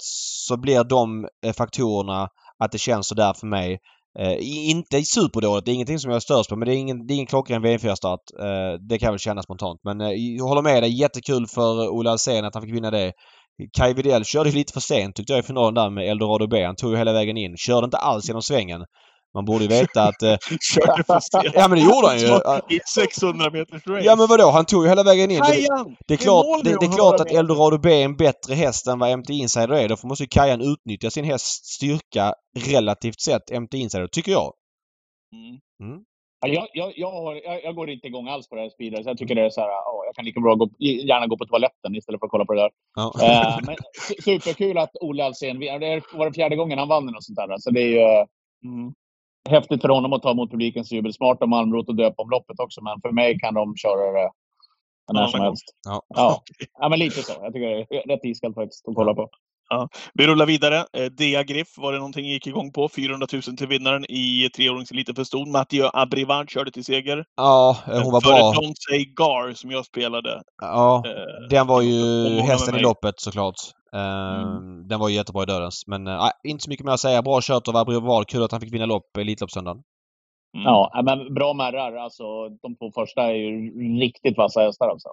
så blir de eh, faktorerna att det känns sådär för mig. Eh, inte superdåligt. Det är ingenting som jag störs på men det är ingen, det är ingen klockren V4-start. Eh, det kan jag väl känna spontant. Men eh, jag håller med dig. Jättekul för Ola Alsen att han fick vinna det. Kai Widell körde ju lite för sent tyckte jag i finalen där med Eldorado B. Han tog ju hela vägen in. Körde inte alls genom svängen. Man borde ju veta att... Eh, Körde för sent. ja men det gjorde han ju. I ett 600 meters race. Ja men vadå? Han tog ju hela vägen in. Det, Kajan! det är klart, det, det är klart att. Eldorado B är en bättre häst än vad MT Insider är. Därför måste ju Kajan utnyttja sin hästs styrka relativt sett MT Insider, tycker jag. Mm. Ja, Jag, jag, jag, har, jag, går inte igång alls på det här speeders. Jag tycker det är så här, ja, jag kan lika bra gå, gärna gå på toaletten istället för att kolla på det där. Ja. Eh, men su- superkul att Olle Alsen, det är- var det fjärde gången han vann något sånt där. Så det är ju Mm. häftigt för honom att ta emot publikens jubel. Smart av Malmrot att döpa om loppet också, men för mig kan de köra det när Ja, som helst. Ja. Ja. ja, men lite så. Jag tycker det är rätt iskallt faktiskt att kolla på. Vi rullar vidare. Eh, Dea Griff var det någonting gick igång på. 400 000 till vinnaren i treåringseliten för ston. Mathieu Abrivard körde till seger. Ja, eh, hon var Före bra. Don't Say Gar som jag spelade. Ja, Eh, den var ju hästen i loppet såklart. Eh, Den var ju jättebra i dödens. Men eh, inte så mycket mer att säga. Bra kört av Abrivard. Kul att han fick vinna lopp Elitloppssöndagen. Mm. Ja, ja, men bra märrar. Alltså, de två första är ju riktigt vassa hästar. Alltså.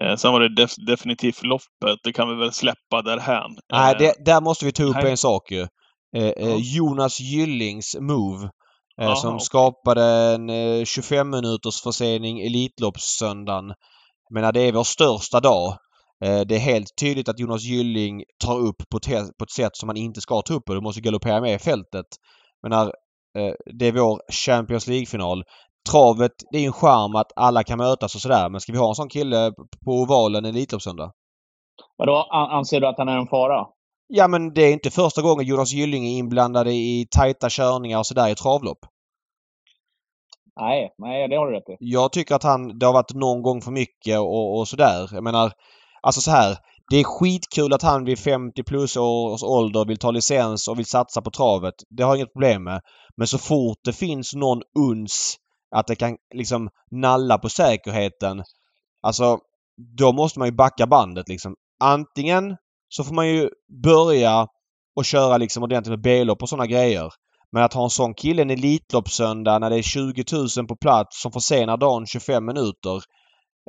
Eh, sen var det def definitivt loppet. Det kan vi väl släppa därhän. Nej, Eh, det, där måste vi ta upp nej. en sak ju. Eh, eh. Jonas Gyllings move. Eh, Aha, som okej. skapade en eh, 25 minuters försening Elitloppssöndagen. Menar, det är vår största dag. Eh, det är helt tydligt att Jonas Gylling tar upp på ett, på ett sätt som man inte ska ta upp. Du måste galoppera med i fältet. Menar, eh, det är vår Champions League-final. Travet, det är ju en charm att alla kan mötas och sådär. Men ska vi ha en sån kille på ovalen en Elitloppssöndag? Vadå, an- anser du att han är en fara? Ja men det är inte första gången Jonas Gylling är inblandad i tajta körningar och sådär i travlopp. Nej, nej, det har du rätt i. Jag tycker att han, det har varit någon gång för mycket och, och sådär. Jag menar, alltså så här. Det är skitkul att han vid 50 plus års ålder vill ta licens och vill satsa på travet. Det har jag inget problem med. Men så fort det finns någon uns att det kan liksom nalla på säkerheten. Alltså, då måste man ju backa bandet liksom. Antingen så får man ju börja och köra liksom ordentligt med B-lopp och sådana grejer. Men att ha en sån kille en Elitloppssöndag när det är 20 000 på plats som försenar dagen 25 minuter.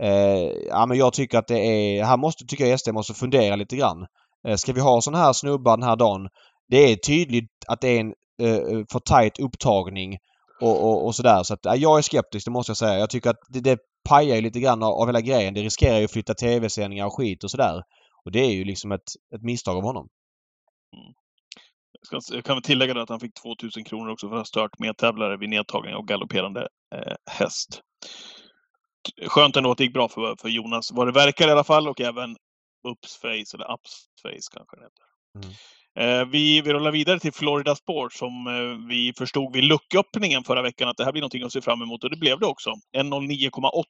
Eh, ja men jag tycker att det är... Här måste, tycker jag SD måste fundera lite grann. Eh, ska vi ha såna här snubbar den här dagen? Det är tydligt att det är en eh, eh för tajt upptagning och, och, och sådär. Så att, ja, jag är skeptisk, det måste jag säga. Jag tycker att det, det pajar ju lite grann av, av hela grejen. Det riskerar ju att flytta tv-sändningar och skit och sådär. Och det är ju liksom ett, ett misstag av honom. Jag ska- Jag kan väl tillägga att han fick 2000 kronor också för att ha stört medtävlare vid nedtagning av galopperande eh, häst. Skönt ändå att det gick bra för, för Jonas, vad det verkar i alla fall, och även Upsface, eller Upsface kanske det heter. Mm. Eh, vi, vi rullar vidare till Florida Sport som eh, vi förstod vid lucköppningen förra veckan att det här blir någonting att se fram emot och det blev det också. 1.09,8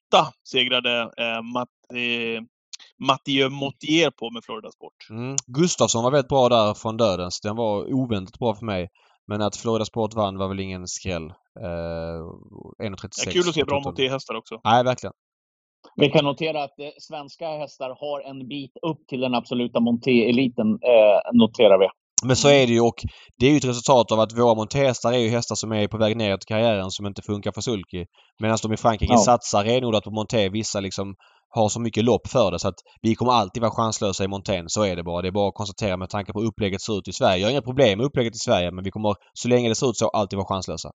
segrade eh, Matt, eh, Mathieu Motier på med Florida Sport. Mm. Gustafsson var väldigt bra där från dödens. Den var oväntat bra för mig. Men att Florida Sport vann var väl ingen skräll. Eh, 1.36. Ja, kul att se bra total. Motier-hästar också. Nej, verkligen. Vi kan notera att eh, svenska hästar har en bit upp till den absoluta monté-eliten, eh, noterar vi. Men så är det ju och det är ju ett resultat av att våra montestar är ju hästar som är på väg neråt i karriären som inte funkar för sulky. Medan de i Frankrike Ja. satsar renodlat på monté. Vissa liksom har så mycket lopp för det så att vi kommer alltid vara chanslösa i montén. Så är det bara. Det är bara att konstatera med tanke på hur upplägget ser ut i Sverige. Jag har inga problem med upplägget i Sverige men vi kommer så länge det ser ut så alltid vara chanslösa.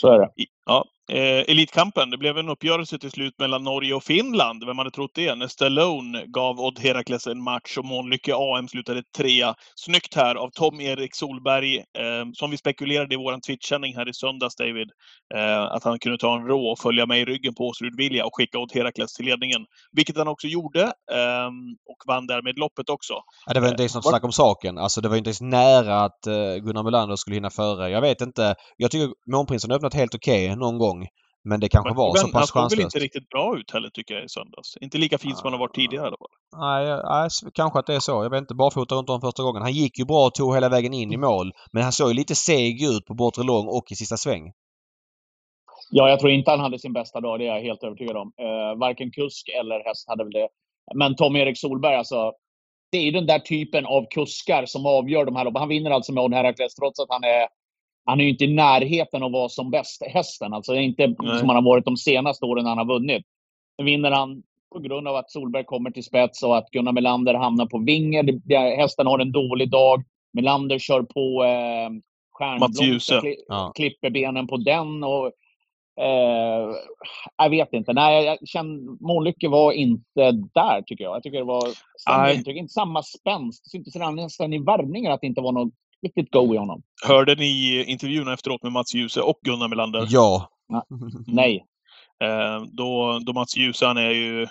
Så är det. Ja. Eh, Elitkampen. Det blev en uppgörelse till slut mellan Norge och Finland. Vem hade trott det? När Stallone gav Odd Herakles en match och Månlycke AM slutade trea. Snyggt här av Tom-Erik Solberg, eh, som vi spekulerade i vår Twitch-sändning här i söndags, David. Eh, att han kunde ta en rå och följa med i ryggen på Åsrud Vilja och skicka Odd Herakles till ledningen. Vilket han också gjorde eh, och vann därmed loppet också. Ja, det var inte ens något Var- snack om saken. Alltså det var inte ens nära att eh, Gunnar Melander skulle hinna före. Jag vet inte. Jag tycker Månprinsen har öppnat helt okej någon gång. Men det kanske Men var så han pass såg väl chanslöst. inte riktigt bra ut heller tycker jag i söndags. Inte lika fin som han har varit tidigare i alla fall. Nej, nej, kanske att det är så. Jag vet inte. Barfota runt om första gången. Han gick ju bra och tog hela vägen in i mål. Men han såg ju lite seg ut på bortre lång och i sista sväng. Ja, jag tror inte han hade sin bästa dag. Det är jag helt övertygad om. Eh, varken kusk eller häst hade väl det. Men Tom-Erik Solberg, alltså. Det är ju den där typen av kuskar som avgör de här loppen. Han vinner alltså med Odd Herakles trots att han är han är ju inte i närheten av att vara som bäst hästen. Alltså det är inte Nej. som han har varit de senaste åren när han har vunnit. Nu vinner han på grund av att Solberg kommer till spets och att Gunnar Melander hamnar på det- Hästen har en dålig dag. Melander kör på eh, stjärnblomster, kli, Ja. klipper benen på den. Och, eh, jag vet inte. Nej, jag känner, Månlycke var inte där tycker jag. Jag tycker det var samma intryck. Inte samma spänst. Det syntes redan nästan i värmningen att det inte var något riktigt go i honom. Hörde ni intervjun efteråt med Mats Djuse och Gunnar Melander? Ja. Nej. Eh, då, då Mats Djuse, han är ju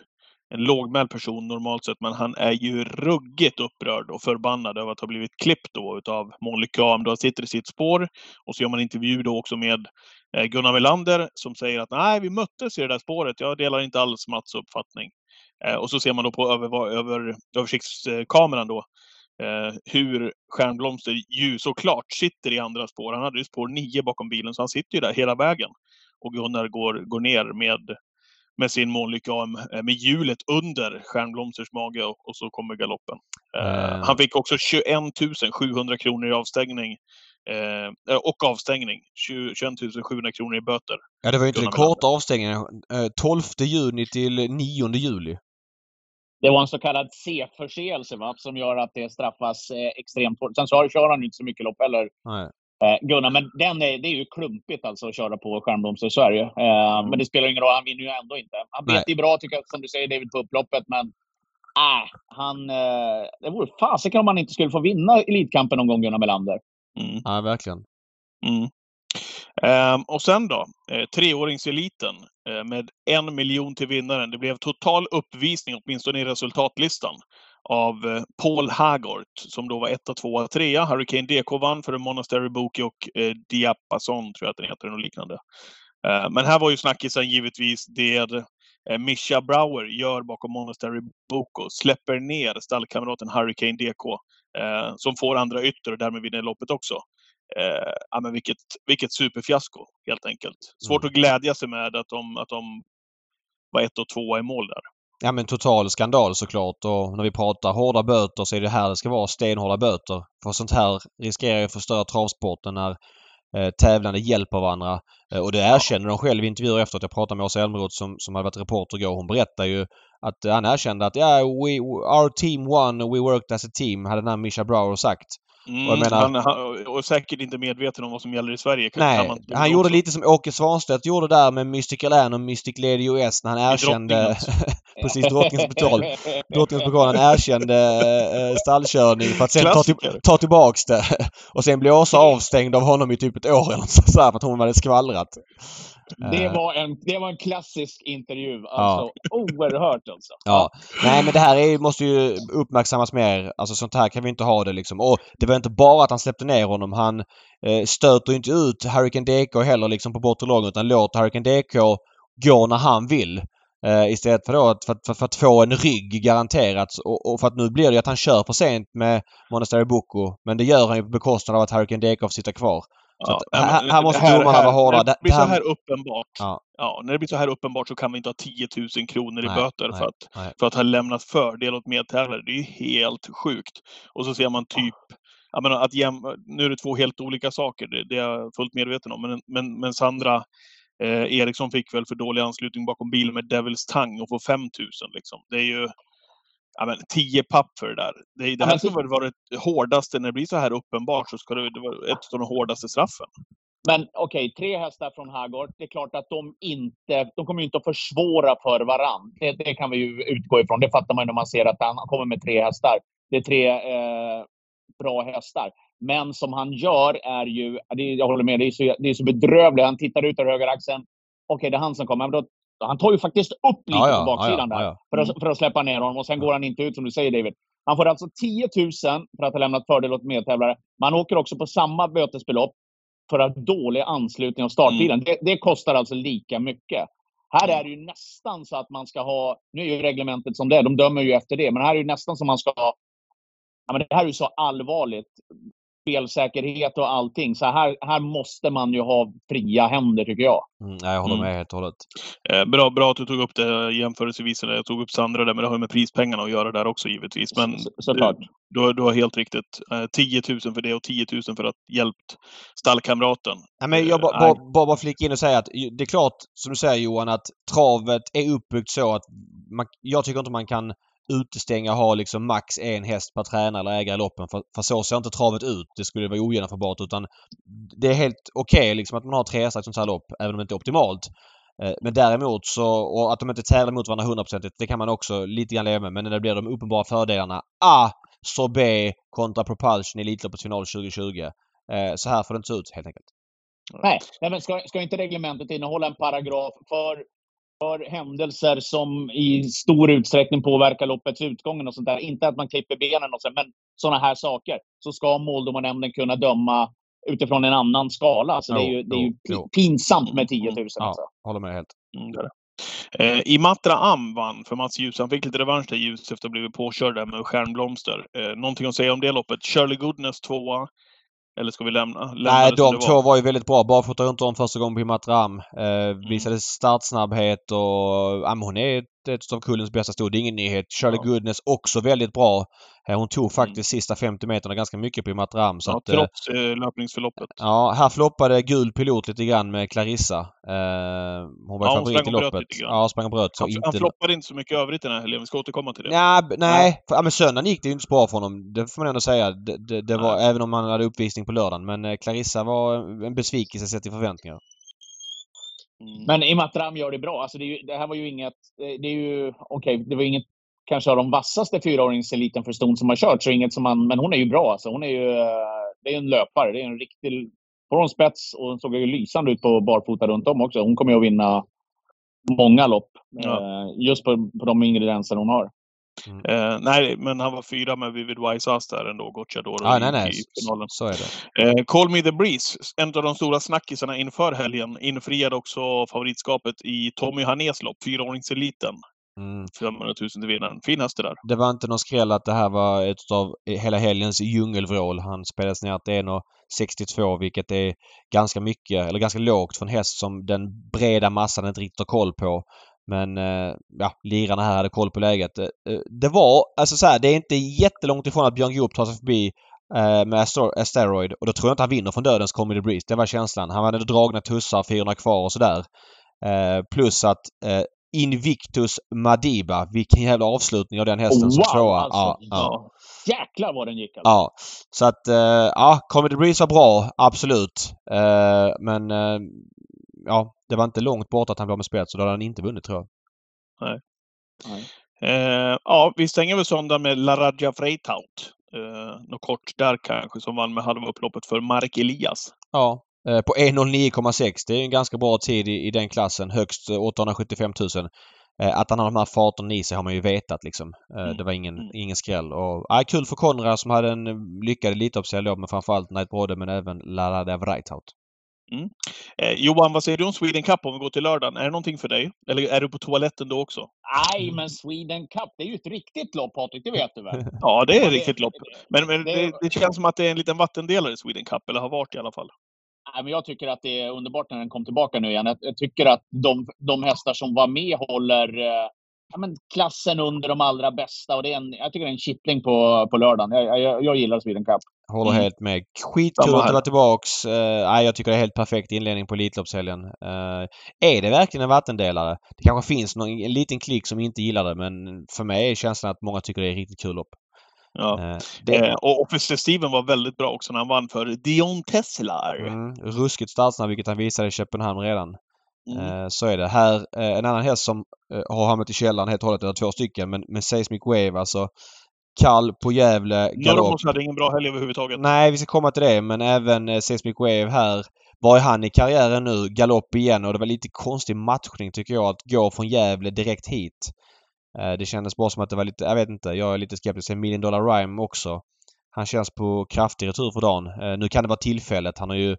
en lågmäld person normalt sett, men han är ju ruggigt upprörd och förbannad över att ha blivit klippt då utav Månlykke AM. Då han sitter i sitt spår och så gör man intervju då också med eh, Gunnar Melander som säger att nej, vi möttes i det där spåret. Jag delar inte alls Mats uppfattning. Eh, och så ser man då på över, över, översiktskameran då hur Stjärnblomster ju såklart sitter i andra spår. Han hade ju spår 9 bakom bilen, så han sitter ju där hela vägen. Och Gunnar går, går ner med, med sin Månlykke AM, eh, med hjulet under Stjärnblomsters mage och, och så kommer galoppen. Eh, Eh. Han fick också 21 700 kronor i avstängning. Eh, och avstängning. 20, 21 700 kronor i böter. Ja, det var ju inte den korta avstängningen. Eh, 12 juni till 9 juli. Det var en så kallad C-förseelse som gör att det straffas eh, extremt hårt. Sen så har- kör han ju inte så mycket lopp heller, eh, Gunnar. Men den är, det är ju klumpigt alltså att köra på Stjärnblomster i Sverige. Eh, Mm. Men det spelar ingen roll, han vinner ju ändå inte. Han bet ju bra tycker jag, som du säger David, på upploppet. Men äh, han, eh, det vore fasiken om han inte skulle få vinna Elitkampen någon gång, Gunnar Melander. Mm. Ja, verkligen. Mm. Ehm, och sen då, eh, treåringseliten eh, med en miljon till vinnaren. Det blev total uppvisning, åtminstone i resultatlistan, av eh, Paul Hagort som då var etta, tvåa, trea. Hurricane DK vann för Monastery Bookie och eh, Diapason, tror jag att den heter, och liknande. Eh, men här var ju snackisen givetvis det eh, Mischa Brower gör bakom Monastery Boko. Släpper ner stallkamraten Hurricane DK, eh, som får andra ytter och därmed vinner loppet också. Eh, ja, men vilket, vilket superfiasko, helt enkelt. Svårt att glädja sig med att de, att de var ett och två i mål där. Ja men total skandal såklart och när vi pratar hårda böter så är det här det ska vara stenhårda böter. För sånt här riskerar ju att förstöra travsporten när eh, tävlande hjälper varandra. Eh, och det erkänner de själv i intervjuer efteråt. Jag pratade med Åsa Elmroth som, som hade varit reporter igår. Hon berättar ju att han erkände att ja, we, our team won, we worked as a team, hade den här Mischa Brower sagt. Mm, jag menar- han, han, och säkert inte medveten om vad som gäller i Sverige. Nej, tro han gjorde lite som Åke Svanstedt gjorde där med Mystical Land och Mystic Lady US när han erkände... Precis, Drottningens betal. Drottningens pokal. Han erkände eh, stallkörning för att sen ta, Klassiker. ta tillbaks det. Och sen blev Åsa avstängd av honom i typ ett år eller så här för att hon hade skvallrat. Det Eh, var, en, det var en klassisk intervju. Alltså, oerhört alltså. Ja. Nej men det här är, måste ju uppmärksammas mer. Alltså sånt här kan vi inte ha det liksom. Och det var inte bara att han släppte ner honom. Han eh, stöter inte ut Hurricane DK heller liksom på bortre lång utan låter Hurricane DK gå när han vill. Eh, istället för, då att, för, för, för att få en rygg garanterat. Och, och för att nu blir det att han kör för sent med Monastery Boko. Men det gör han ju på bekostnad av att Hurricane får sitta kvar. Ja, att här- måste domarna vara hårda. När Det- blir så här- här uppenbart. Ja. Ja, när det blir så här uppenbart så kan vi inte ha 10 000 kronor i Nej, böter nej, för, att, nej. för att ha lämnat fördel åt medtävlare. Det är ju helt sjukt. Och så ser man typ jag menar, att jäm, nu är det två helt olika saker, det, det är jag fullt medveten om. Men, men, men Sandra eh, Eriksson fick väl för dålig anslutning bakom bilen med Devils Tang och får 5000 liksom. Det är ju ja, men, 10 papp för det där. Det, det här ska väl vara det hårdaste, när det blir så här uppenbart så ska det, det vara ett av de hårdaste straffen. Men okej, okay, tre hästar från Hagård. Det är klart att de inte, de kommer inte att försvåra för varann. Det, det, kan vi ju utgå ifrån. Det fattar man när man ser att han kommer med tre hästar. Det är tre eh, bra hästar. Men som han gör är ju, jag håller med, det är så, det är så bedrövligt. Han tittar ut ur högeraxeln. Okej, okay, det är han som kommer. Men då, han tar ju faktiskt upp lite ja, ja, på baksidan ja, där För, att, för att släppa ner honom. Och sen går han inte ut som du säger David. Han får alltså 10 000 för att ha lämnat fördel åt medtävlare. Man åker också på samma bötesbelopp för att dålig anslutning av startbilen. Mm. Det, det, kostar alltså lika mycket. Här är det ju nästan så att man ska ha, nu är ju reglementet som det är, de dömer ju efter det, men här är det nästan som man ska ha, ja men det här är ju så allvarligt spelsäkerhet och allting. Så här, här måste man ju ha fria händer tycker jag. Mm, jag håller med mm. helt och hållet. Eh, bra, bra att du tog upp det jämförelsevis. Jag tog upp Sandra där, men det har med prispengarna att göra där också givetvis. Men så, såklart. Du, du har helt riktigt. Eh, 10 000 för det och 10 000 för att hjälpt stallkamraten. Ja, men jag bara, bara, bara, bara flika in och säga att det är klart, som du säger Johan, att travet är uppbyggt så att man, jag tycker inte man kan utestänga och ha liksom max en häst per tränare eller ägare i loppen. För, för så ser inte travet ut. Det skulle vara ogenomförbart utan det är helt okej okay, liksom att man har tre hästar i ett sånt här lopp även om det inte är optimalt. Eh, men däremot så, och att de inte tävlar mot varandra hundraprocentigt, det kan man också lite grann leva med. Men när det blir de uppenbara fördelarna. A. Sorbet kontra Propulsion i Elitloppets final 2020. Eh, så här får det inte se ut helt enkelt. Nej, men ska, ska inte reglementet innehålla en paragraf för för händelser som i stor utsträckning påverkar loppets utgång och sånt där. Inte att man klipper benen och så, men sådana här saker. Så ska måldomarnämnden kunna döma utifrån en annan skala. Så jo, det är ju, det är ju jo, pinsamt med 10 000. Mm. Ja, alltså. håller med helt. Mm, det Eh, Imatra Am vann för Mats Ljus. Han fick lite revansch där Ljus efter att ha blivit påkörd där med stjärnblomster. Eh, någonting att säga om det loppet? Shirley Goodness tvåa. Eller ska vi lämna? lämna Nej, de två var? var ju väldigt bra. Barfota runt om första gången på Imatram. Eh, mm. visade startsnabbhet och... Ja, hon är ett av kullens bästa stod. Det är ingen nyhet. Charlie ja. Goodness också väldigt bra. Eh, hon tog mm. faktiskt mm. sista 50 meterna ganska mycket på Matram. Så ja, att, eh, trots eh, löpningsförloppet. Ja, här floppade gul pilot lite grann med Clarissa. Eh, hon var ja, favorit i loppet. Ja, sprang och bröt. Så han, inte... han floppade inte så mycket övrigt den här helgen. Vi ska återkomma till det. Ja, nej, ja. men söndagen gick det ju inte så bra för honom. Det får man ändå säga. Det, det, det var, även om han hade uppvisning på lördagen. Men eh, Clarissa var en besvikelse sett till förväntningar. Mm. Men Imatram gör det bra. Alltså det, ju, det, här var ju inget... Det är ju... Okej, okay, det var inget kanske av de vassaste fyraåringseliten för Stone som har kört. Så inget som man, men hon är ju bra. Alltså. Hon är ju det är en löpare. Det är en riktig... Får hon spets och hon såg ju lysande ut på barfota runt om också. Hon kommer ju att vinna många lopp. Ja. Eh, just på, på de ingredienser hon har. Mm. Eh, nej, men han var fyra med Vivid Wise där ändå, Gocciadoro ah, nej, nej. i finalen. Så är det. Eh, Call Me The Breeze, en av de stora snackisarna inför helgen, infriade också favoritskapet i Tommy Hanés lopp, fyraåringseliten. Mm. 500 000 till vinnaren. Fin häst det där. Det var inte någon skräll att det här var ett av hela helgens djungelvrål. Han spelades ner till 1,62 vilket är ganska mycket, eller ganska lågt för en häst som den breda massan inte riktigt har koll på. Men eh, ja, lirarna här hade koll på läget. Eh, eh, det var, alltså så här, det är inte jättelångt ifrån att Björn Goop tar sig förbi med Asteroid och då tror jag inte han vinner från dödens Comedy Breeze. Det var känslan. Han hade dragna tussar, 400 kvar och sådär. Plus att Invictus Madiba. Vilken jävla avslutning av den hästen wow, som tvåa. Alltså, ja, ja. Jäklar vad den gick alltså. Ja. Så att, ja, Comedy Breeze var bra. Absolut. Men ja, det var inte långt bort att han blev med spets så då hade han inte vunnit tror jag. Nej. Nej. Eh, ja, vi stänger väl söndag med Laradja Freitaut. Eh, något kort där kanske som vann med halva upploppet för Mark Elias. Ja, eh, på 1.09,6. Det är en ganska bra tid i, i den klassen. Högst 875 000. Eh, att han har de här farterna i sig har man ju vetat liksom. Eh, mm. Det var ingen, mm. ingen skräll. Och, äh, kul för Konrad som hade en lyckad Elitloppshelg men framförallt Night Brode men även Laradja Freitaut. Mm. Eh, Johan, vad säger du om Sweden Cup om vi går till lördagen? Är det någonting för dig? Eller är du på toaletten då också? Nej, men Sweden Cup, det är ju ett riktigt lopp Patrik, det vet du väl? ja, det är ett riktigt lopp. Men, men det, det, känns som att det är en liten vattendelare Sweden Cup, eller har varit i alla fall. Nej, men jag tycker att det är underbart när den kom tillbaka nu igen. Jag, jag tycker att de, de hästar som var med håller, eh, ja, men klassen under de allra bästa. Och det är en, jag tycker det är en kittling på, på lördagen. Jag, jag, jag gillar Sweden Cup. Håller Mm. helt med. Skitkul att vara tillbaks. Uh, nej, jag tycker det är helt perfekt inledning på Elitloppshelgen. Uh, är det verkligen en vattendelare? Det kanske finns någon, en liten klick som inte gillar det men för mig är känslan att många tycker det är riktigt kul lopp. Ja. Eh, det, och Officer Steven var väldigt bra också när han vann för Dion Teslar. mm, ruskigt startsnabb vilket han visade i Köpenhamn redan. Mm. Eh, så är det. Här, eh, en annan häst som eh, har hamnat i källaren helt och hållet, eller två stycken, men med Seismic Wave alltså. Kall på Gävle, galopp. Hade ingen bra helg överhuvudtaget. Nej, vi ska komma till det, men även Seismic Wave här. Var är han i karriären nu? Galopp igen och det var lite konstig matchning tycker jag att gå från Gävle direkt hit. Det kändes bara som att det var lite, jag vet inte, jag är lite skeptisk till Million Dollar Rhyme också. Han känns på kraftig retur för dagen. Nu kan det vara tillfället. Han har ju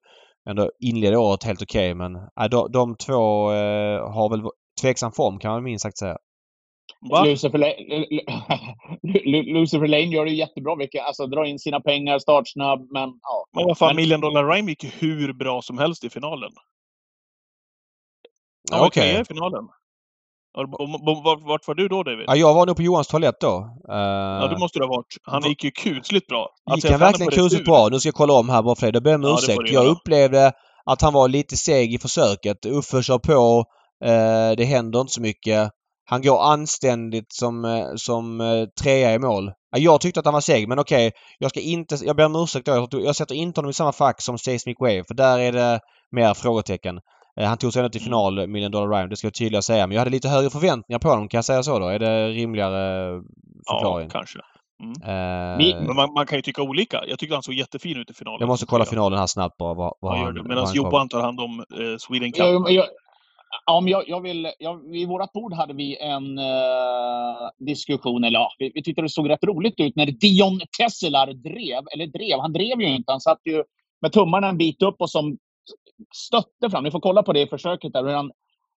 ändå inlett året helt okej men eh, de, de två eh, har väl tveksam form kan man minst sagt säga. Va? Lucifer, Lucifer Lane gör det ju jättebra. Vilket, alltså, drar in sina pengar, startsnabb, men ja. Men vad fan, Million Dollar Rhyme gick hur bra som helst i finalen. Han Ja, var Okej. trea i finalen. Vart, vart var du då David? Ja, jag var nog på Johans toalett då. Eh, Ja, det måste du ha varit. Han gick ju kusligt bra. Gick Alltså, han jag fann verkligen kusligt bra? Nu ska jag kolla om här bara för det. Jag ber om Ja, ursäkt. Jag upplevde att han var lite seg i försöket. Uffe kör på. Eh, det händer inte så mycket. Han går anständigt som, eh, som eh, trea i mål. Ja, Jag tyckte att han var seg men okej. Jag ska inte... Jag ber om ursäkt då. Jag, jag sätter inte honom i samma fack som Seismic Wave för där är det mer frågetecken. Eh, Han tog sig ändå till Mm. final, Million Dollar Rhyme. Det ska jag tydligt säga. Men jag hade lite högre förväntningar på honom. Kan jag säga så då? Är det rimligare förklaring? Ja, kanske. Eh, Vi- Men man, man kan ju tycka olika. Jag tyckte han såg jättefin ut i finalen. jag måste kolla finalen här snabbt bara. Vad, vad han, vad Medan han kom. Johan tar hand om eh, Sweden Cup. Jag, jag, ja, men jag, jag vill, jag, vid vårt bord hade vi en eh, diskussion, eller ja, vi, vi tyckte det såg rätt roligt ut när Dion Tesselar drev, eller drev, han drev ju inte, han satt ju med tummarna en bit upp och som stötte fram. Ni får kolla på det i försöket där, hur han,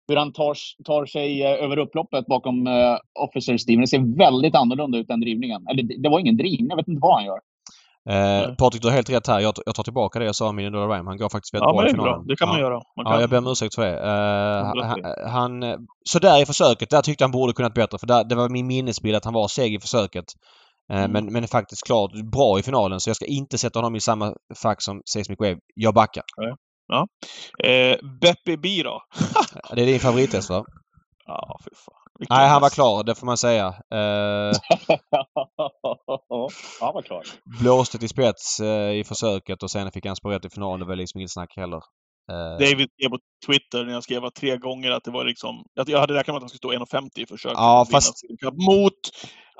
hur han tar, tar sig eh, över upploppet bakom uh, Officer Steven. Det ser väldigt annorlunda ut än drivningen. Eller det, det var ingen drivning, jag vet inte vad han gör. Eh, Patrik, du har helt rätt här. Jag, jag tar tillbaka det jag sa om Million Dollar Rhyme. Han går faktiskt väldigt Ja, bra men i det är finalen. bra. Det kan man ja. göra. Man Ja, kan. jag ber om ursäkt för det. Eh, han, han, eh, sådär i försöket, där tyckte han borde kunnat bättre. För där, det var min minnesbild att han var seg i försöket. Eh, Mm. men, men faktiskt klart bra i finalen. Så jag ska inte sätta honom i samma fack som Seismic Wave. Jag backar. Eh, Beppe B då? Det är din favorithäst va? Ja, fy fan. Vilken Nej, han var klar. Det får man säga. Eh, ja, han var klar. blåste till spets eh, i försöket och sen fick han spår rätt i finalen. Det var liksom inget snack heller. Eh, David skrev på Twitter när jag skrev att tre gånger att det var liksom... Att jag hade räknat med att han skulle stå 1,50 i försöket. Ja, fast- Mot...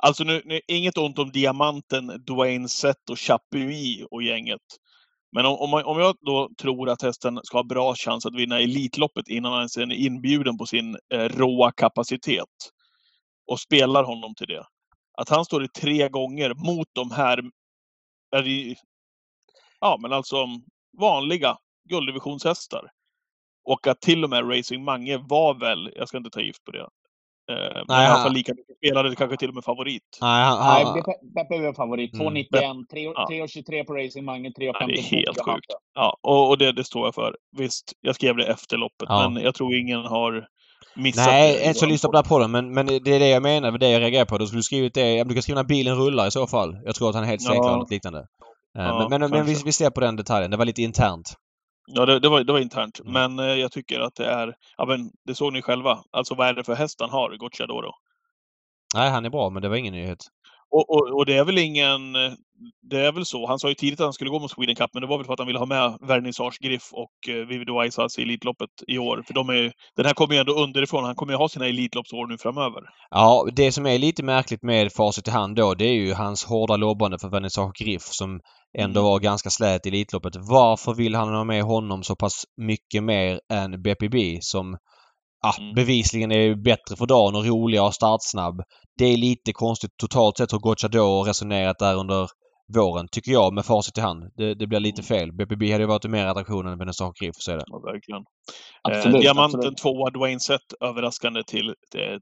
Alltså nu, nu, inget ont om diamanten, Dwayne Sett och Chapuis och gänget. Men om, om, om jag då tror att hästen ska ha bra chans att vinna Elitloppet innan han ens är inbjuden på sin eh, råa kapacitet och spelar honom till det. Att han står i tre gånger mot de här... Är det, ja, men alltså vanliga gulddivisionshästar. Och att till och med Racing Mange var väl, jag ska inte ta gift på det, eh, men Nej, i alla han- fall lika mycket spelare, kanske till och med favorit. Nej, han, Nej, han, Beppe Beppe är favorit. Mm. 2,91. tre- Ja. 3,23 på Racing Mange, 3,52 Ja, det är helt på sjukt. Ja, och, och det, det står jag för. Visst, jag skrev det efter loppet, Ja. men jag tror ingen har missat Nej, det. inte så lyssnar på den här podden men, men det är det jag menar. Det jag reagerar på. Du skulle skrivit det. ja, Du kan skriva när bilen rullar i så fall. Jag tror att han är helt Ja. säker eller något liknande. Eh, Ja, men men, men vi, vi ser på den detaljen. Det var lite internt. Ja, det, det, var, det var internt. Mm. Men eh, jag tycker att det är, ja men det såg ni själva. Alltså vad är det för häst han har, Gocciadoro? Nej, han är bra men det var ingen nyhet. Och, och, och det är väl ingen... Det är väl så. Han sa ju tidigt att han skulle gå mot Sweden Cup, men det var väl för att han ville ha med Vernissage Griff och eh, Aisas i Elitloppet i år. För de är, den här kommer ju ändå underifrån. Han kommer ju ha sina Elitloppsår nu framöver. Ja, det som är lite märkligt med facit i hand då det är ju hans hårda lobbande för Vernissage Griff som ändå Mm. var ganska slät i Elitloppet. Varför vill han ha med honom så pass mycket mer än BPB som ja, Mm. bevisligen är bättre för dagen och roligare och startsnabb. Det är lite konstigt totalt sett hur Gocciador resonerat där under våren, tycker jag, med facit i hand. Det, det blir lite fel. BPB hade ju varit mer attraktion än Vernissage Griff, så är det. Ja, verkligen. Absolut, eh, Diamanten absolut. tvåa, Dwayne Sett överraskande till eh,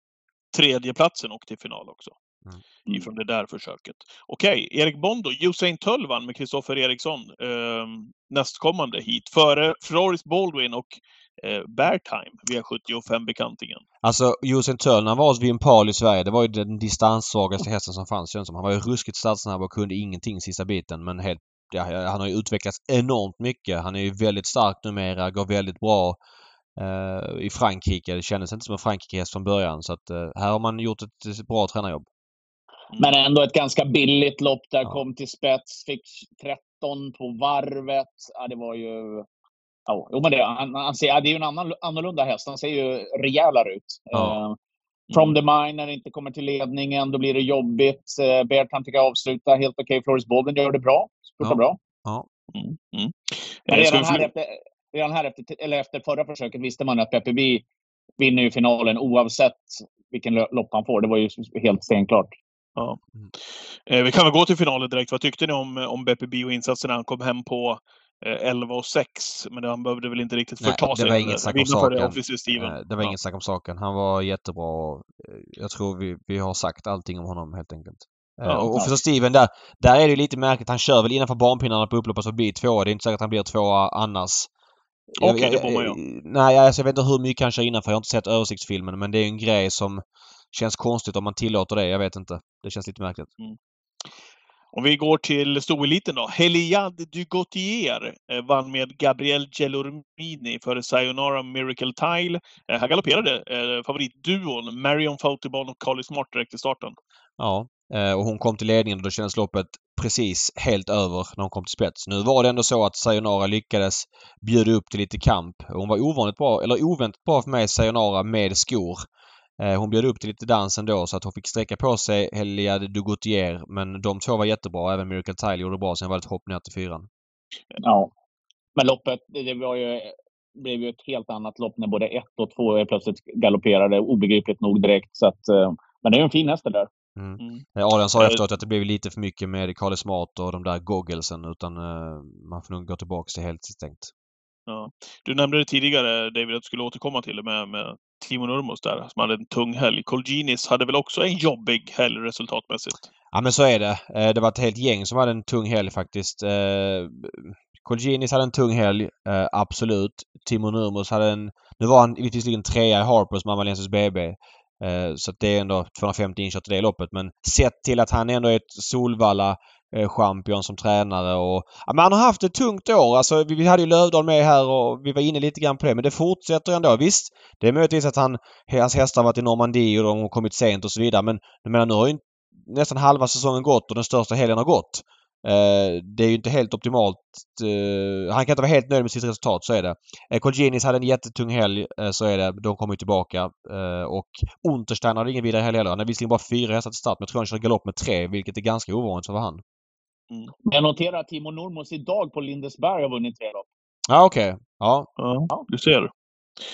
tredjeplatsen och till final också. Mm. Ifrån det där försöket. Okej, Erik Bondo, Usain Tull vann med Kristoffer Eriksson eh, nästkommande hit. Före Floris Baldwin och eh, Bear Time, V75-bekantingen. Alltså Josen Törn, när han var hos Vimpal i Sverige, det var ju den distanssvagaste hästen som fanns känns som. Han var ju ruskigt startsnabb och kunde ingenting sista biten men helt ja, han har ju utvecklats enormt mycket. Han är ju väldigt stark numera, går väldigt bra eh, i Frankrike. Det kändes inte som en Frankrike-häst från början så att eh, här har man gjort ett bra tränarjobb. Mm. Men ändå ett ganska billigt lopp där. Ja. Kom till spets, fick 13 på varvet. Ja, det var ju... Ja, jo, men det, han, han ser, det är ju en annan, annorlunda häst. Han ser ju rejälare ut. Ja. Uh, from the mine när det inte kommer till ledningen, då blir det jobbigt. Uh, Bertrand tycker jag avsluta helt okej. Okay. Floris Bolden gör det bra. Spurtar ja. bra. Ja. Mm. Mm. Men redan här, efter, redan här efter, eller efter förra försöket visste man att Peppe B vinner ju finalen oavsett vilken lopp han får. Det var ju helt stenklart. Ja. Mm. Eh, vi kan väl gå till finalen direkt. Vad tyckte ni om, om Beppe Bio-insatsen när han kom hem på eh, 11 och 6? Men han behövde väl inte riktigt förta Nej, det Var inget snack om saken. Det, det var ja. inget snack om saken. Han var jättebra. Eh, jag tror vi, vi har sagt allting om honom helt enkelt. Eh, ja, och, och för Steven där, där är det lite märkligt. Han kör väl innanför barnpinnarna på upploppet förbi tvåa. Det är inte säkert att han blir tvåa annars. Okej, okay, det får man ju. Nej, alltså, jag vet inte hur mycket han kör innanför. Jag har inte sett översiktsfilmen men det är en grej som känns konstigt om man tillåter det. Jag vet inte. Det känns lite märkligt. Mm. Om vi går till stoeliten då. Heliad du Gautier eh, vann med Gabriel Gelormini före Sayonara Miracle Tile. Eh, här galopperade eh, favoritduon Marion Foutibon och Carly Smart direkt i starten. Ja, och hon kom till ledningen och då kändes loppet precis helt över när hon kom till spets. Nu var det ändå så att Sayonara lyckades bjuda upp till lite kamp. Hon var ovanligt bra, eller oväntat bra för mig, Sayonara med skor. Eh, hon bjöd upp till lite dans ändå så att hon fick sträcka på sig Heliade Dugutier. Men de två var jättebra. Även Miracle Tile gjorde bra. Sen var det ett hopp ner till fyran. Ja. Men loppet, det var ju, blev ju ett helt annat lopp när både ett och två plötsligt galopperade. Obegripligt nog direkt. Så att, eh, men det är en fin häst det där. Mm. Mm. Adrian sa efteråt att det blev lite för mycket med Kalle Smart och de där gogglesen utan man får nog gå tillbaka till helt stängt. Ja. Du nämnde det tidigare David att du skulle återkomma till det med, med Timo Nurmos där som hade en tung helg. Colginis hade väl också en jobbig helg resultatmässigt? Ja men så är det. Eh, det var ett helt gäng som hade en tung helg faktiskt. Eh, Colginis hade en tung helg, eh, absolut. Timo Nurmos hade en... Nu var han visserligen trea i Harpers med Amalensis BB. Så det är ändå 250 inkört i det loppet men sett till att han ändå är ett Solvalla Eh, champion som tränare och... Ja, men han har haft ett tungt år. Alltså vi, hade ju Lövdahl med här och vi var inne lite grann på det men det fortsätter ändå. Visst, det är möjligtvis att han, hans hästar varit i Normandie och de har kommit sent och så vidare men jag menar nu har ju nästan halva säsongen gått och den största helgen har gått. Eh, det är ju inte helt optimalt. Eh, han kan inte vara helt nöjd med sitt resultat, så är det. Colginis hade en jättetung helg, så är det. De kommer ju tillbaka. och Unterstein hade ingen vidare helg heller. Han hade visserligen bara fyra hästar till start, men jag tror han körde galopp med tre, vilket är ganska ovanligt för han. Mm. Jag noterar att Timo Normos idag på Lindesberg har vunnit tre lopp. Ja, okej. Okay. Ja. ja. Du ser.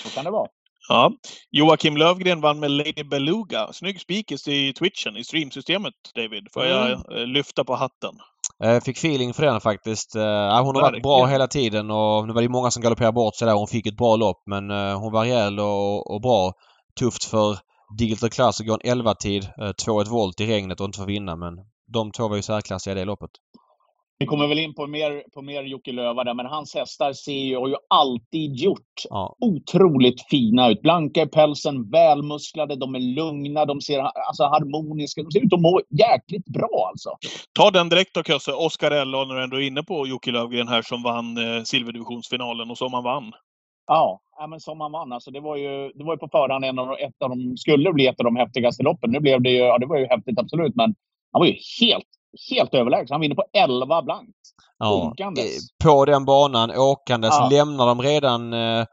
Så kan det vara. Ja. Joakim Lövgren vann med Lady Beluga. Snygg spikes i twitchen, i streamsystemet, David. Får jag mm. lyfta på hatten? Jag fick feeling för den faktiskt. Ja, hon har varit bra hela tiden och nu var det många som galopperade bort sig där. Hon fick ett bra lopp men hon var rejäl och, och bra. Tufft för Digital Class att gå en 11-tid. 2-1 volt i regnet och inte få vinna men de två var ju särklassiga i det loppet. Vi kommer väl in på mer, på mer Jocke Löva där, men hans hästar ser ju, har ju alltid gjort ja. otroligt fina ut. Blanka i pälsen, välmusklade, de är lugna, de ser alltså, harmoniska. De ser ut att må jäkligt bra alltså. Ta den direkt då Kösse. Oskar Ella, när du ändå är inne på Jocke Lövgren här som vann eh, silverdivisionsfinalen och som han vann. Ja, ja, men som han vann. Alltså, det, var ju, det var ju på förhand en av, ett av de, skulle bli ett av de häftigaste loppen. Nu blev det ju, ja det var ju häftigt absolut, men han var ju helt, helt överlägsen. Han vinner på 11 blankt. Ja, på den banan åkandes. Ja. Lämnar de redan eh,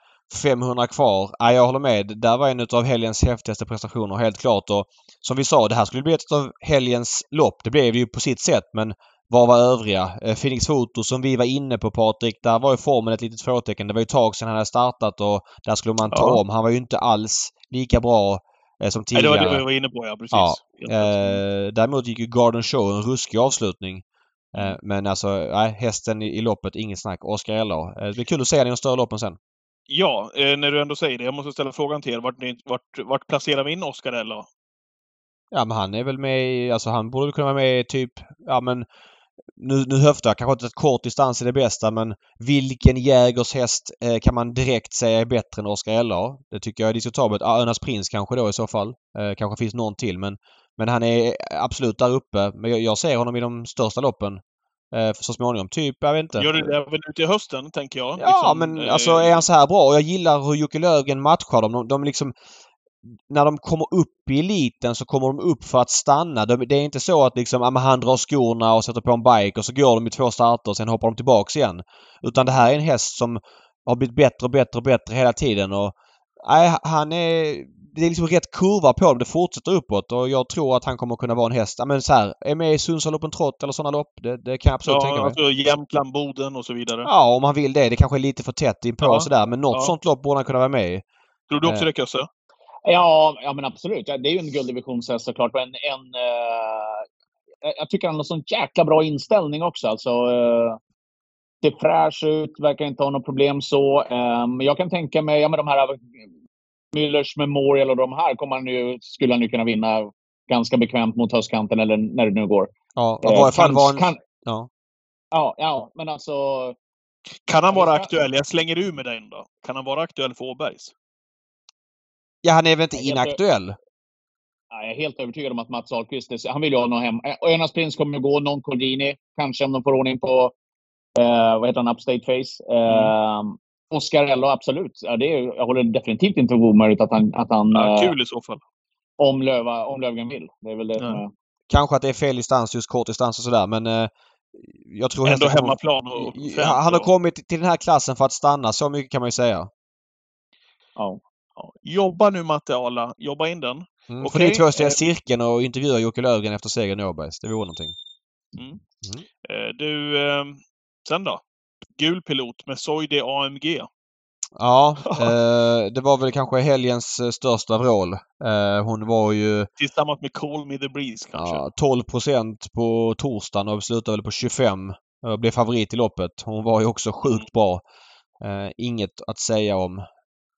500 kvar. Ja, jag håller med. Där var en av helgens häftigaste prestationer helt klart. Och som vi sa, det här skulle bli ett av helgens lopp. Det blev det ju på sitt sätt men vad var övriga? Eh, Phoenix Foto som vi var inne på Patrik. Där var ju formen ett litet frågetecken. Det var ju ett tag sedan han hade startat och där skulle man ta ja. om. Han var ju inte alls lika bra Eh, som tidigare. Nej, det var det jag var inne på, ja. Precis. Ja. Eh, däremot gick ju Garden Show en ruskig avslutning. Eh, mm. men alltså, nej, hästen i, i loppet, inget snack. Oskar Ellar. Eh, det blir kul att se den i de större loppen sen. Ja, eh, när du ändå säger det. Jag måste ställa frågan till er. Vart, vart, vart placerar vi in Oskar Ellar? Ja, men han är väl med i, alltså han borde kunna vara med i typ, ja men nu, nu höftar jag kanske inte att kort distans är det bästa men vilken Jägers häst eh, kan man direkt säga är bättre än Oscar LA? Det tycker jag är diskutabelt. Ah, Önas Prins kanske då i så fall. Eh, kanske finns någon till men, men han är absolut där uppe. Men jag, jag ser honom i de största loppen eh, så småningom. Typ, jag vet inte. Gör du det även ute i hösten, tänker jag? Ja, liksom, men alltså är han så här bra? Och jag gillar hur Jocke Löfgren matchar dem. De, de liksom när de kommer upp i eliten så kommer de upp för att stanna. det är inte så att liksom, ja, han drar skorna och sätter på en bike och så går de i två starter och sen hoppar de tillbaks igen. Utan det här är en häst som har blivit bättre och bättre och bättre hela tiden och nej, han är... Det är liksom rätt kurva på dem. Det fortsätter uppåt och jag tror att han kommer kunna vara en häst. Ja, men så här, är med i Sundsvall Open Trot eller sådana lopp. Det, det kan jag absolut ja, tänka mig. Alltså Jämtland, Boden och så vidare. Ja, om han vill det. Det kanske är lite för tätt inpå ja. och sådär. Men något ja. sånt lopp borde han kunna vara med i. Tror du också eh. det, Kösse? Ja, ja men absolut. Det är ju en gulddivisionshäst såklart. Men en, uh, jag tycker han har sån jäkla bra inställning också. Alltså, uh, det fräsch ut, verkar inte ha något problem så. Um, jag kan tänka mig, ja men de här Müllers Memorial och de här kommer han ju, skulle han ju kunna vinna ganska bekvämt mot höstkanten eller när det nu går. Ja, i varje fall var en... Kan, ja. ja, ja, men alltså... Kan han vara aktuell? Jag slänger ur med den då. Kan han vara aktuell för Åbergs? Ja, han är väl inte inaktuell? Jag är helt övertygad om att Mats Ahlqvist, han vill ju ha någon hem. Önas Prins kommer att gå, någon Cordini, kanske om de får ordning på, eh, vad heter han, Upstate Face. Eh, mm. Oscar Ello, absolut. Ja, det är, jag håller definitivt inte för omöjligt att han... Att han ja, kul i så fall. Om, Löva, om Löfgren vill. Det är väl det som är... Kanske att det är fel distans, just kort distans och sådär, men eh, jag tror... Ändå hemmaplan och... Han har kommit till den här klassen för att stanna, så mycket kan man ju säga. Ja. Jobba nu Matte Arla. Jobba in den. Mm, okay. Får ni två ställa eh, cirkeln och intervjua Jocke Löfgren efter segern i Åbergs. Det vore någonting. Mm. Mm. Eh, du, eh, sen då? Gul pilot med Soide AMG. Ja, eh, det var väl kanske helgens eh, största vrål. Eh, hon var ju... Tillsammans med Call Me The Breeze kanske? Ja, 12% på torsdagen och slutade väl på 25. Och blev favorit i loppet. Hon var ju också sjukt mm. bra. inget att säga om.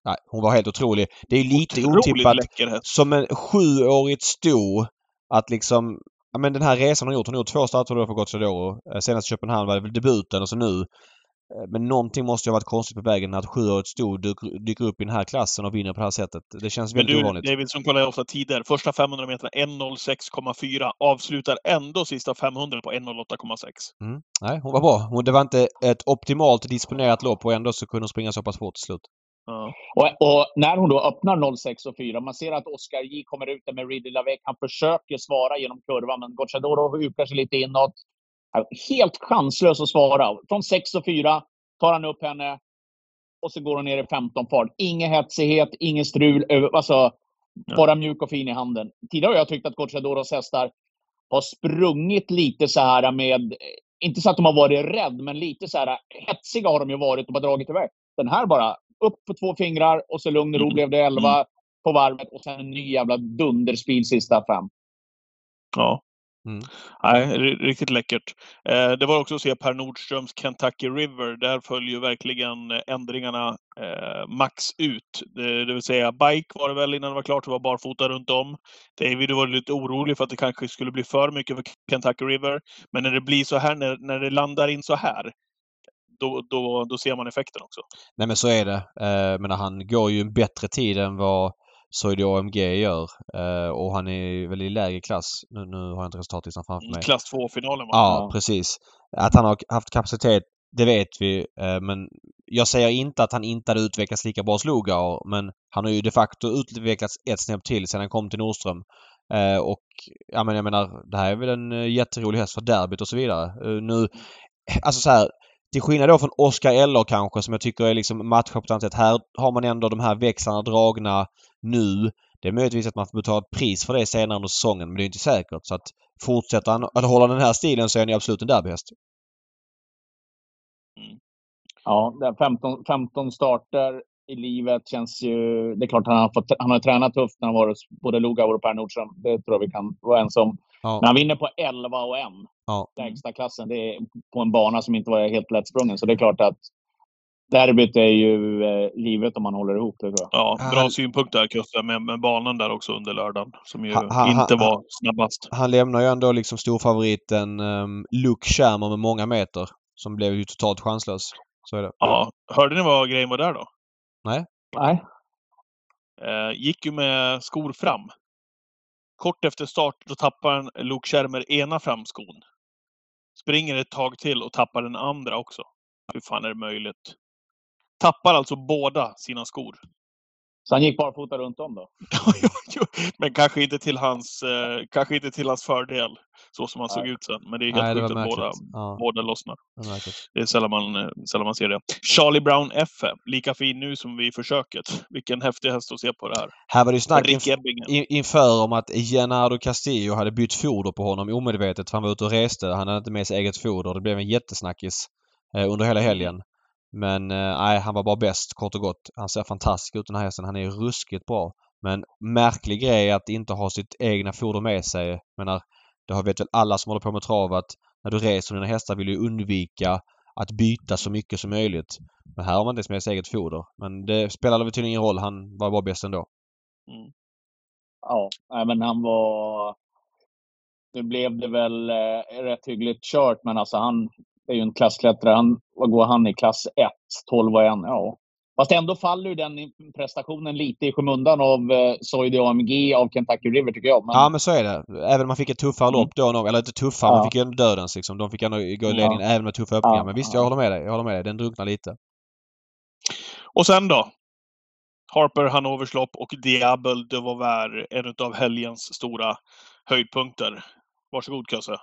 Nej, hon var helt otrolig. Det är lite Otroligt otippat som en sjuårigt sto att liksom... Ja men den här resan hon gjort. Hon har gjort två starter för Gocciadoro. Eh, senast i Köpenhamn var det väl debuten och så nu. Eh, men någonting måste ju ha varit konstigt på vägen när ett sjuårigt sto dyker upp i den här klassen och vinner på det här sättet. Det känns väldigt du, ovanligt. David som kollar ofta tider. Första 500 meterna 1.06,4. Avslutar ändå sista 500 på 1.08,6. Mm. Nej, hon var bra. Det var inte ett optimalt disponerat lopp och ändå så kunde hon springa så pass fort till slut. Ja. Och, och, när hon då öppnar 06 och 4, man ser att Oscar J kommer ut där med Ridley Lavec. Han försöker svara genom kurvan, men Gocciadoro hukar sig lite inåt. Helt chanslös att svara. Från 6 och 4 tar han upp henne och så går hon ner i 15 fart. Ingen hetsighet, ingen strul. Alltså, ja. bara mjuk och fin i handen. Tidigare har jag tyckt att Gocciadoros hästar har sprungit lite så här med, inte så att de har varit rädd, men lite så här hetsiga har de ju varit och bara dragit iväg. Den här bara upp på två fingrar och så lugn och ro mm. blev det 11 mm. på varvet och sen en ny jävla dunderspeed sista fem. Ja. Mm. Nej, riktigt läckert. Eh, det var också att se Per Nordströms Kentucky River. Där följer verkligen ändringarna eh, max ut. Det, det, vill säga, bike var det väl innan det var klart. Det var barfota runt om. David var lite orolig för att det kanske skulle bli för mycket för Kentucky River. Men när det blir så här, när, när det landar in så här, då, då, då ser man effekten också. Nej men så är det. Eh, men han går ju en bättre tid än vad Soidi AMG gör. Eh, och han är väl i lägre klass. Nu, nu har jag inte resultatlistan framför mig. Klass 2-finalen Ja, ja, precis. Att han har haft kapacitet, det vet vi. Eh, men jag säger inte att han inte hade utvecklats lika bra som Lugauer. Men han har ju de facto utvecklats ett snäpp till sedan han kom till Nordström. Eh, och ja, men jag menar, det här är väl en eh, jätterolig häst för derbyt och så vidare. Uh, nu, alltså så här, till skillnad då från Oscar Eller kanske som jag tycker är liksom matchar på ett annat sätt. Här har man ändå de här växlarna dragna nu. Det är möjligtvis att man får betala ett pris för det senare under säsongen men det är inte säkert. Så att fortsätter han att hålla den här stilen så är han absolut en derbyhäst. Ja, 15, 15 starter i livet känns ju... Det är klart han har, fått, han har tränat tufft när han varit både Lugauer och Per Nordström. Det tror jag vi kan vara ense om. Ja. Men han vinner på 11 och 1. Ja. Lägsta klassen. Det är på en bana som inte var helt lättsprungen. Så det är klart att Derbyt är ju eh, livet om man håller ihop det tror jag. Ja, bra Han- synpunkt där Kusse, med, med banan där också under lördagen. Som ju Ha- ha- inte ha- var snabbast. Han lämnar ju ändå liksom storfavoriten um, Luke Schermer med många meter. Som blev ju totalt chanslös. Så är det. Ja, hörde ni vad grejen var där då? Nej. Eh, gick ju med skor fram. Kort efter start då tappar en Luke Schermer ena framskon. Springer ett tag till och tappar den andra också. Hur fan är det möjligt? Tappar alltså båda sina skor. Så han gick barfota runt om då? Men kanske inte till hans, eh, kanske inte till hans fördel. Så som han såg Nej. ut sen. Men det är helt sjukt att båda. Ja, båda lossnar. det. Det är sällan man, eh, sällan man ser det. Charlie Brown F. Lika fin nu som vid försöket. Vilken häftig häst att se på det här. Här var det ju snack inf- in- inför om att Gennaro Castillo hade bytt foder på honom omedvetet han var ute och reste. Han hade inte med sig eget foder. Det blev en jättesnackis eh, under hela helgen. Men eh, nej, han var bara bäst kort och gott. Han ser fantastisk ut den här hästen. Han är ruskigt bra. Men märklig grej att inte ha sitt egna foder med sig. Jag menar, det har vet väl alla som håller på med trav att när du reser dina hästar vill du undvika att byta så mycket som möjligt. Men här har man inte ens med sig eget foder. Men det spelade väl tydligen ingen roll. Han var bara bäst ändå. Mm. Ja, nej, men han var... Nu blev det väl eh, rätt hyggligt kört, men alltså han är ju en klassklättrare. Han, vad går han i? Klass 1? 12 och 1? Ja. Fast ändå faller ju den prestationen lite i skymundan av eh, Soide AMG av Kentucky River tycker jag. Men, Ja men så är det. Även om man fick ett tuffare Mm. lopp då. nog- Eller inte tuffare, man Ja. fick ju ändå dödens liksom. De fick ändå gå i Ja. ledningen även med tuffa öppningar. Ja, Men visst, ja. jag håller med dig. Jag håller med dig. Den drunknar lite. Och sen då? Harper Hanovers lopp och Diabel de Vauvert, en av helgens stora höjdpunkter. Varsågod Köse.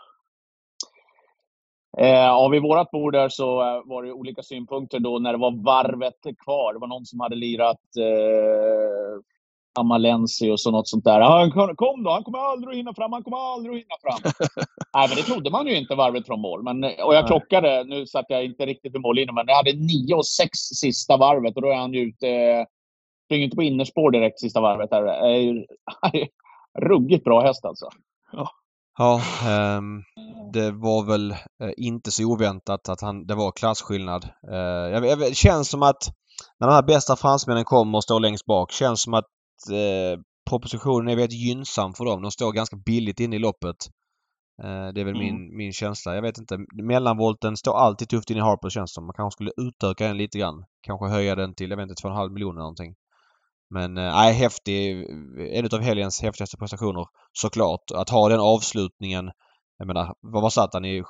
Eh, vid vårat bord där så eh, var det olika synpunkter då när det var varvet kvar. Det var någon som hade lirat eh, Amalensius och något sånt där. Han kom, då, han kommer aldrig att hinna fram, han kommer aldrig att hinna fram. Nej, men det trodde man ju inte varvet från mål. Men, och jag klockade, nu satt jag inte riktigt vid mållinjen, men jag hade 9 och 6 sista varvet och då är han ju ute. Eh, springer inte på innerspår direkt sista varvet. Där. Eh, ruggigt bra häst alltså. Ja, ehm, det var väl eh, inte så oväntat att han, det var klasskillnad. Eh, jag, känns som att när de här bästa fransmännen kommer och står längst bak, känns som att eh, propositionen är väldigt gynnsam för dem. De står ganska billigt inne i loppet. Eh, det är väl Mm. min, min känsla. Jag vet inte. Mellanvolten står alltid tufft in i Harper känns det som. Man kanske skulle utöka den lite grann. Kanske höja den till, jag vet inte, 2,5 miljoner någonting. Men eh, nej, häftig. En utav helgens häftigaste prestationer såklart. Att ha den avslutningen. Jag menar, vad var satt han i?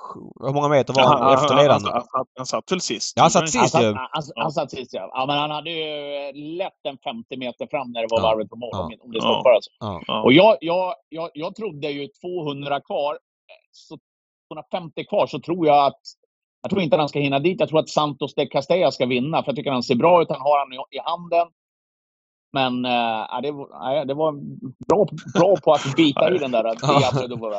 Hur många meter var han efter ledaren? Han, han, han, han satt väl sist? Ja, han satt sist ju. Han, han, han, han satt sist ja. ja. Men han hade ju lätt en 50 meter fram när det var Ja. varvet på mål. Ja. Om, det stoppar alltså. Ja. Ja. Och jag, jag, jag, jag trodde ju 200 kvar. eh, Så 250 kvar så tror jag att jag tror inte att han ska hinna dit. Jag tror att Santos de Castella ska vinna. För jag tycker han ser bra ut. Han har han i, i handen. Men äh, ja, det, var- nej, det var bra, bra på att bita i den där. Ja. Diablo Vauvert.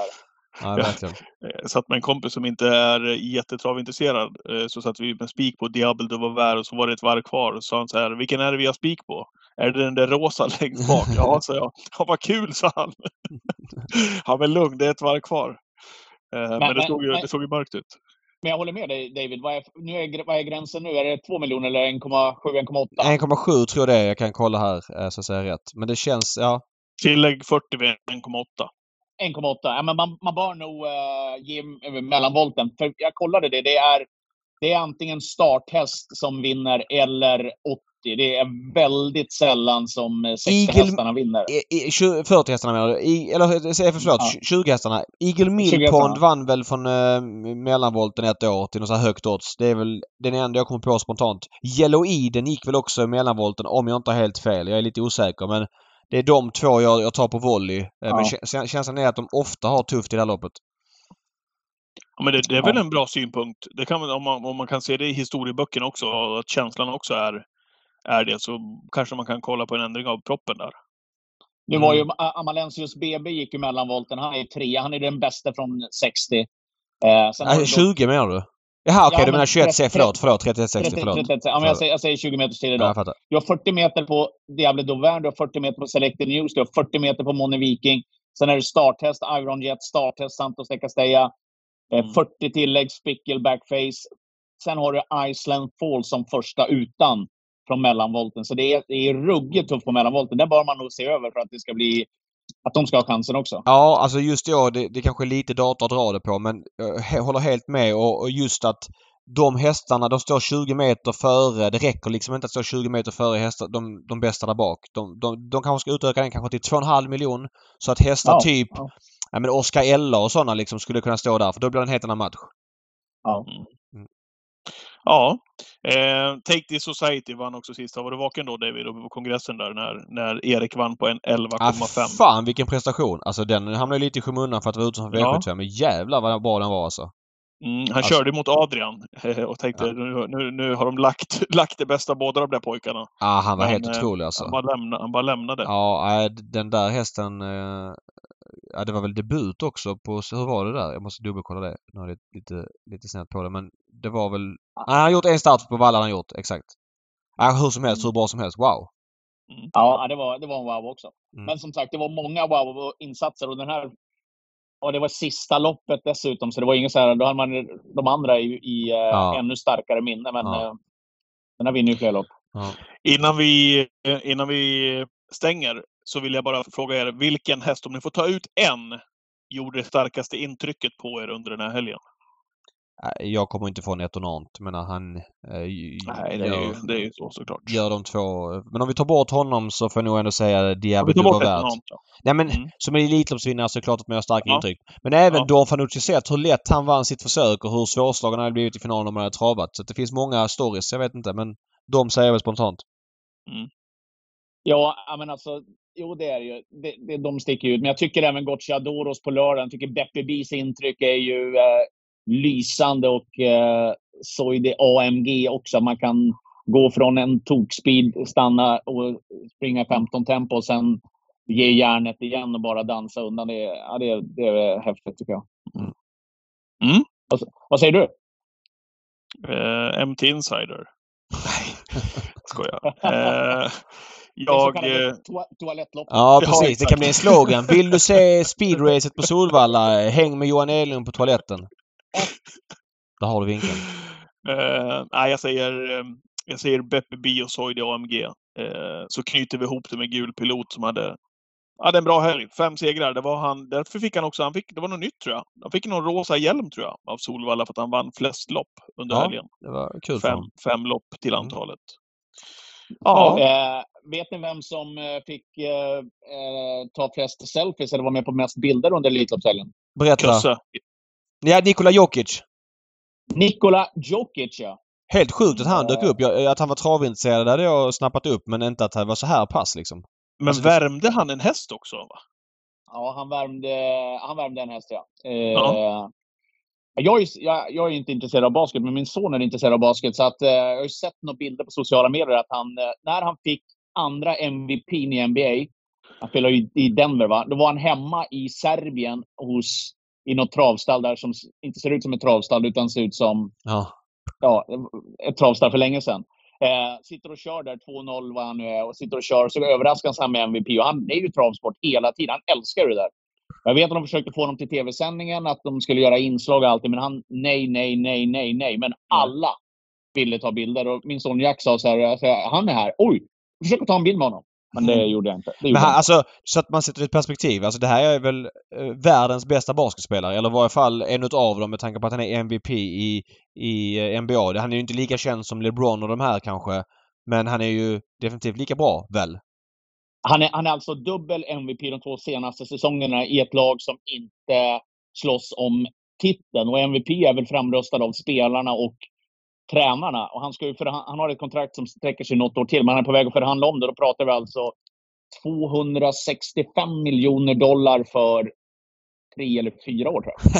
ja, verkligen. Jag satt med en kompis som inte är jättetravintresserad. eh, Så satt vi med spik på Diabel de Vauvert och så var det ett varv kvar. Och så sa han så här, vilken är det vi har spik på? Är det den där rosa längst bak? Ja, sa jag. Ja, vad kul, sa han. Ja, men lugn, det är ett varv kvar. Eh, Men, det, men- såg ju, men- det såg ju mörkt ut. Men jag håller med dig David. Vad är, nu är, vad är gränsen nu? Är det 2 miljoner eller 1,7-1,8? 1,7 tror jag det är. Jag kan kolla här eh, så att säga rätt. Men det känns, ja. Tillägg 40 vid 1,8. 1,8. Ja, men man, man bör nog uh, ge mellanvolten. För jag kollade det. Det är, det är antingen starthäst som vinner eller 80. Det är väldigt sällan som eh, 60 Eagle- hästarna vinner. I, i, 20 40 hästarna menar du? I, eller säg förlåt, Ja. 20 hästarna. Eagle 20 Mill. Pond vann väl från eh, mellanvolten ett år till något så här högt odds. Det är väl den enda jag kommer på spontant. Yellow Eden gick väl också i mellanvolten om jag inte har helt fel. Jag är lite osäker men det är de två jag, jag tar på volley. Eh, Men Ja. kä- känslan är att de ofta har tufft i det här loppet. Ja, men det, det är väl Ja. en bra synpunkt. Det kan, om, man, om man kan se det i historieböckerna också, att känslan också är, är det, så kanske man kan kolla på en ändring av proppen där. Nu var ju Mm. Amalensius BB gick ju mellanvolten. Han är trea. Han är den bästa från 60. Eh, Nej, du då- 20 menar du? Jaha okej Ja, du men menar 21 30, förlåt, förlåt 31 60 30, förlåt. 30, ja, men jag, säger, jag säger 20 meters tid Ja, idag. jag fattar. Du har 40 meter på Diable Dauvin, du har 40 meter på Selected News, du har 40 meter på Money Viking. Sen är det starthäst, Iron Jet, starthäst, Santos de Castella. Eh, Mm. 40 tillägg, Spickle, Backface. Sen har du Iceland Fall som första utan från mellanvolten. Så det är, det är ruggigt tufft på mellanvolten. Det bör man nog se över för att det ska bli att de ska ha chansen också. Ja, alltså just år, det, det kanske är lite data att dra det på men jag håller helt med och, och just att de hästarna, de står 20 meter före. Det räcker liksom inte att stå 20 meter före hästar, de, de bästa där bak. De, de, de kanske ska utöka den kanske till 2,5 miljon. Så att hästar Ja, typ ja. ja. men Oscar Ella och sådana liksom skulle kunna stå där för då blir det en helt annan match. Ja. Ja. Eh, Take the Society vann också sista. Var du vaken då David, uppe på kongressen där när, när Erik vann på en Ah, 11,5? fan vilken prestation! Alltså den hamnade lite i skymundan för att vara utanför Ja. V75 men jävlar vad bra den var alltså. Mm, han Alltså- körde mot Adrian eh, och tänkte Ja. nu, nu, nu har de lagt, lagt det bästa båda de där pojkarna. Ah, han var Men, helt eh, otrolig alltså. Han bara, lämna, han bara lämnade. Ja, den där hästen... Ja, det var väl debut också på... Hur var det där? Jag måste dubbelkolla det. Nu har jag lite, lite snett på det men det var väl... Nej, han har gjort en start på Valla han har gjort, exakt. Ja, hur som helst, hur bra som helst. Wow! Ja, det var, det var en wow också. Mm. Men som sagt, det var många wow-insatser och den här... Och det var sista loppet dessutom, så det var inget så här... Då hade man de andra i, i eh, Ja. ännu starkare minne, men Ja. eh, den här vinner ju fler lopp. Ja. Innan, vi, eh, innan vi stänger så vill jag bara fråga er vilken häst, om ni får ta ut en, gjorde det starkaste intrycket på er under den här helgen? Jag kommer inte från Etonant. Jag menar han... Eh, Nej, det är ju, gör, det är ju så såklart. gör de två... Men om vi tar bort honom så får jag nog ändå säga Diablo bort Duvaert. Etonant då. Nej men Mm. som Elitloppsvinnare så är det klart att man gör starka Ja. intryck. Men även Ja. Don Fanucci sett hur lätt han vann sitt försök och hur svårslagen han hade blivit i finalen om han hade travat. Så det finns många stories. Jag vet inte men de säger jag väl spontant. Ja, ja, men alltså, jo det är ju. Det, det, de sticker ut. Men jag tycker även Gocciadoros på lördagen. Jag tycker Beppe Bs intryck är ju eh, lysande och eh, så är det AMG också. Man kan gå från en tokspeed, stanna och springa 15 tempo och sen ge järnet igen och bara dansa undan. Det, är- ja, det, är- det är häftigt tycker jag. Mm. Vad, vad säger du? Eh, MT Insider. Nej, skojar. Eh, Det så jag... eh, toa, toalettlopp. Ja Ja, precis. det kan bli en slogan. Vill du se speedracet på Solvalla? Häng med Johan Enlund på toaletten. Där har du vinkeln. Eh, nej, jag säger, eh, jag säger Beppe Bi och Soidi AMG. Eh, så knyter vi ihop det med Gul Pilot som hade, hade en bra helg. Fem segrar. Det var han, därför fick han också, han fick, det var något nytt tror jag. Han fick någon rosa hjälm tror jag av Solvalla för att han vann flest lopp under Ja, helgen. Det var kul Fem, fem lopp till Mm. antalet. Ja, Ja, eh, vet ni vem som eh, fick eh, eh, ta flest selfies eller var med på mest bilder under Elitloppshelgen? Berätta. Kusse. Ja, Nikola Jokic. Nikola Djokic, ja. Helt sjukt att han dök upp. Jag, att han var travintresserad hade jag snappat upp men inte att han var så här pass liksom. Men Alltså, värmde han en häst också? Va? Ja, han värmde, han värmde en häst, ja. Eh, Ja. Jag, är, jag, jag är inte intresserad av basket, men min son är intresserad av basket. Så att, eh, jag har ju sett några bilder på sociala medier att han, eh, när han fick andra MVP i NBA, han spelar ju i Denver, va? då var han hemma i Serbien hos, i något travstall där som inte ser ut som ett travstall utan ser ut som Ja. ja, ett travstall för länge sedan. Eh, sitter och kör där, 2-0 vad han nu är, och sitter och kör. Så överraskas han med MVP. Och han är ju travsport hela tiden. Han älskar det där. Jag vet att de försökte få honom till tv-sändningen, att de skulle göra inslag och allting. Men han, nej, nej, nej, nej, nej. Men alla ville ta bilder. Och min son Jack sa så här, han är här. Oj, försök att ta en bild med honom. Men det Mm. gjorde jag inte. Det gjorde Men inte. alltså, så att man sätter ett perspektiv. Alltså det här är väl eh, världens bästa basketspelare. Eller i varje fall en utav dem med tanke på att han är MVP i, i eh, NBA. Han är ju inte lika känd som LeBron och de här kanske. Men han är ju definitivt lika bra, väl? Han är, han är alltså dubbel MVP de två senaste säsongerna i ett lag som inte slåss om titeln. Och MVP är väl framröstad av spelarna och tränarna. Och han, ska ju han har ett kontrakt som sträcker sig något år till, men han är på väg att förhandla om det. Då pratar vi alltså 265 miljoner dollar för tre eller fyra år, tror jag.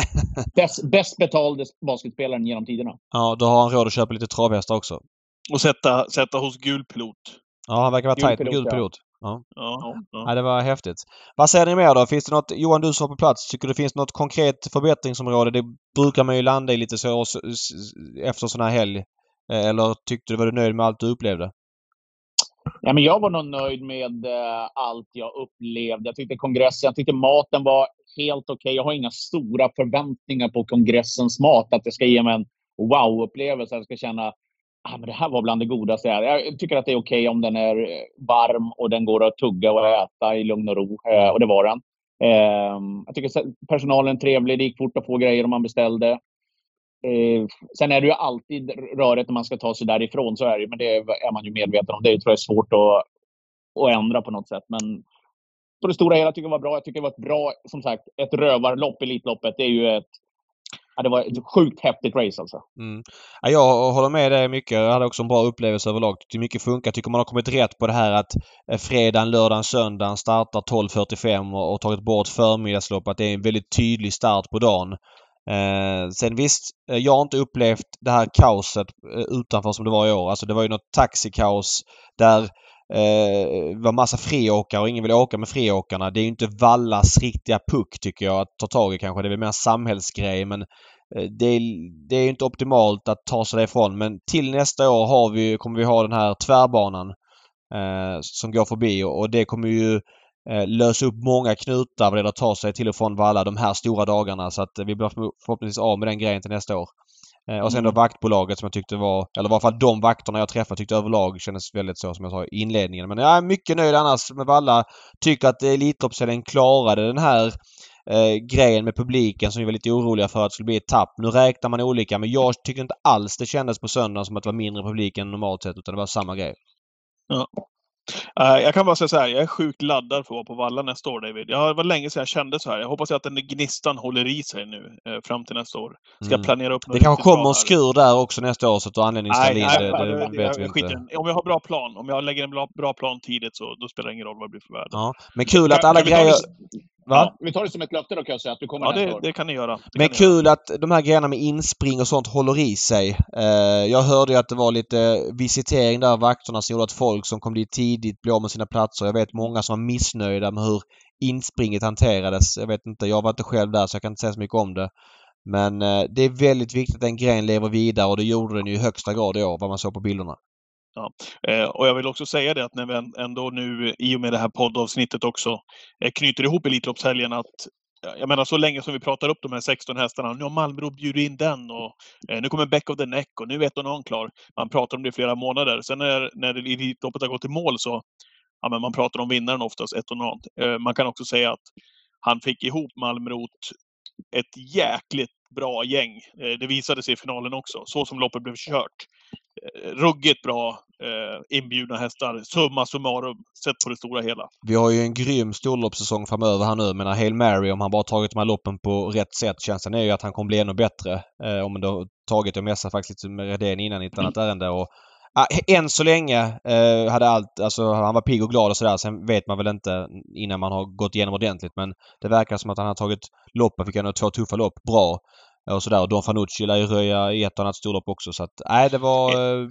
Bäst, bäst betalde basketspelaren genom tiderna. Ja, då har han råd att köpa lite travhästar också. Och sätta, sätta hos Gul Pilot. Ja, han verkar vara Gul tajt med gul pilot. Ja, ja. Ja, det var häftigt. Vad säger ni mer då? Finns det något, Johan du som var på plats, tycker det finns något konkret förbättringsområde? Det brukar man ju landa i lite så efter sån här helg. Eh, Eller tyckte du, var du nöjd med allt du upplevde? Ja, men jag var nog nöjd med eh, allt jag upplevde. Jag tyckte kongressen, jag tyckte maten var helt okej. Jag har inga stora förväntningar på kongressens mat. Att det ska ge mig en wow-upplevelse. ska känna ah, men det här var bland det godaste jag Jag tycker att det är okej okay om den är varm och den går att tugga och äta i lugn och ro. Eh, och det var den. Eh, jag tycker personalen är trevlig. Det gick fort att få grejer om man beställde. Eh, sen är det ju alltid rörigt när man ska ta sig därifrån. Så är det, men det är man ju medveten om. Det tror jag är svårt att, att ändra på något sätt. Men på det stora hela tycker jag det var bra. Jag tycker det var ett bra, som sagt, ett rövarlopp, Elitloppet. Det är ju ett det var ett sjukt häftigt race alltså. Mm. Ja, jag håller med dig mycket. Jag hade också en bra upplevelse överlag. Tycker mycket funkar. Tycker man har kommit rätt på det här att eh, fredagen, lördagen, söndagen startar 12.45 och, och tagit bort förmiddagslopp. Att det är en väldigt tydlig start på dagen. Eh, sen visst, eh, jag har inte upplevt det här kaoset eh, utanför som det var i år. Alltså det var ju något taxikaos där Eh, det var massa friåkare och ingen ville åka med friåkarna. Det är ju inte Vallas riktiga puck tycker jag att ta tag i kanske. Det är väl mer samhällsgrej men eh, det är, det är inte optimalt att ta sig därifrån. Men till nästa år har vi, kommer vi ha den här tvärbanan eh, som går förbi och, och det kommer ju eh, lösa upp många knutar vad det gäller att ta sig till och från Valla de här stora dagarna. Så att vi blir förhoppningsvis av med den grejen till nästa år. Eh, och sen mm. då vaktbolaget som jag tyckte var, eller i varje fall de vakterna jag träffade tyckte överlag kändes väldigt så som jag sa i inledningen. Men jag är mycket nöjd annars med Valla. Tycker att Elitloppshelgen klarade den här eh, grejen med publiken som vi var lite oroliga för att det skulle bli ett tapp. Nu räknar man olika men jag tycker inte alls det kändes på söndagen som att det var mindre publik än normalt sett utan det var samma grej. Ja. Uh, jag kan bara säga så här, jag är sjukt laddad för att vara på Valla nästa år David. Jag, det var länge sedan jag kände så här. Jag hoppas att den gnistan håller i sig nu uh, fram till nästa år. Ska mm. planera upp Det kanske kommer en skur där också nästa år så att du anledning att ställa in det. Det, det vet vi inte. Om jag har bra plan, om jag lägger en bra, bra plan tidigt så då spelar det ingen roll vad det blir för väder. Ja. Men kul att alla grejer... Ja, vi tar det som ett löfte då kan jag säga, att du kommer Ja, det, det kan ni göra. Det Men kul göra. att de här grejerna med inspring och sånt håller i sig. Eh, jag hörde ju att det var lite visitering där av vakterna som gjorde att folk som kom dit tidigt blev av med sina platser. Jag vet många som var missnöjda med hur inspringet hanterades. Jag vet inte, jag var inte själv där så jag kan inte säga så mycket om det. Men eh, det är väldigt viktigt att den grejen lever vidare och det gjorde den ju i högsta grad i år, vad man såg på bilderna. Ja. Eh, och jag vill också säga det att när vi ändå nu i och med det här poddavsnittet också eh, knyter ihop Elitloppshelgen att jag menar så länge som vi pratar upp de här 16 hästarna. Nu har Malmro bjudit in den och eh, nu kommer Back of the Neck och nu är ett och någon klar. Man pratar om det i flera månader. Sen när, när Elitloppet har gått i mål så ja, men man pratar om vinnaren oftast, ett och någon. Man kan också säga att han fick ihop Malmrot ett jäkligt bra gäng. Det visade sig i finalen också, så som loppet blev kört. Eh, ruggigt bra eh, inbjudna hästar, summa summarum, sett på det stora hela. Vi har ju en grym storloppssäsong framöver här nu. Men Hail Mary, om han bara tagit de här loppen på rätt sätt, känslan är ju att han kommer bli ännu bättre. Eh, om man då tagit, jag messade faktiskt med Redén innan i ett annat mm. ärende och äh, än så länge eh, hade allt, alltså han var pigg och glad och sådär. Sen vet man väl inte innan man har gått igenom ordentligt. Men det verkar som att han har tagit loppen, fick ändå två tuffa lopp, bra och sådär. Och Don Fanucci lär ju röja i ett annat storlopp också. Så att, nej, det var eh,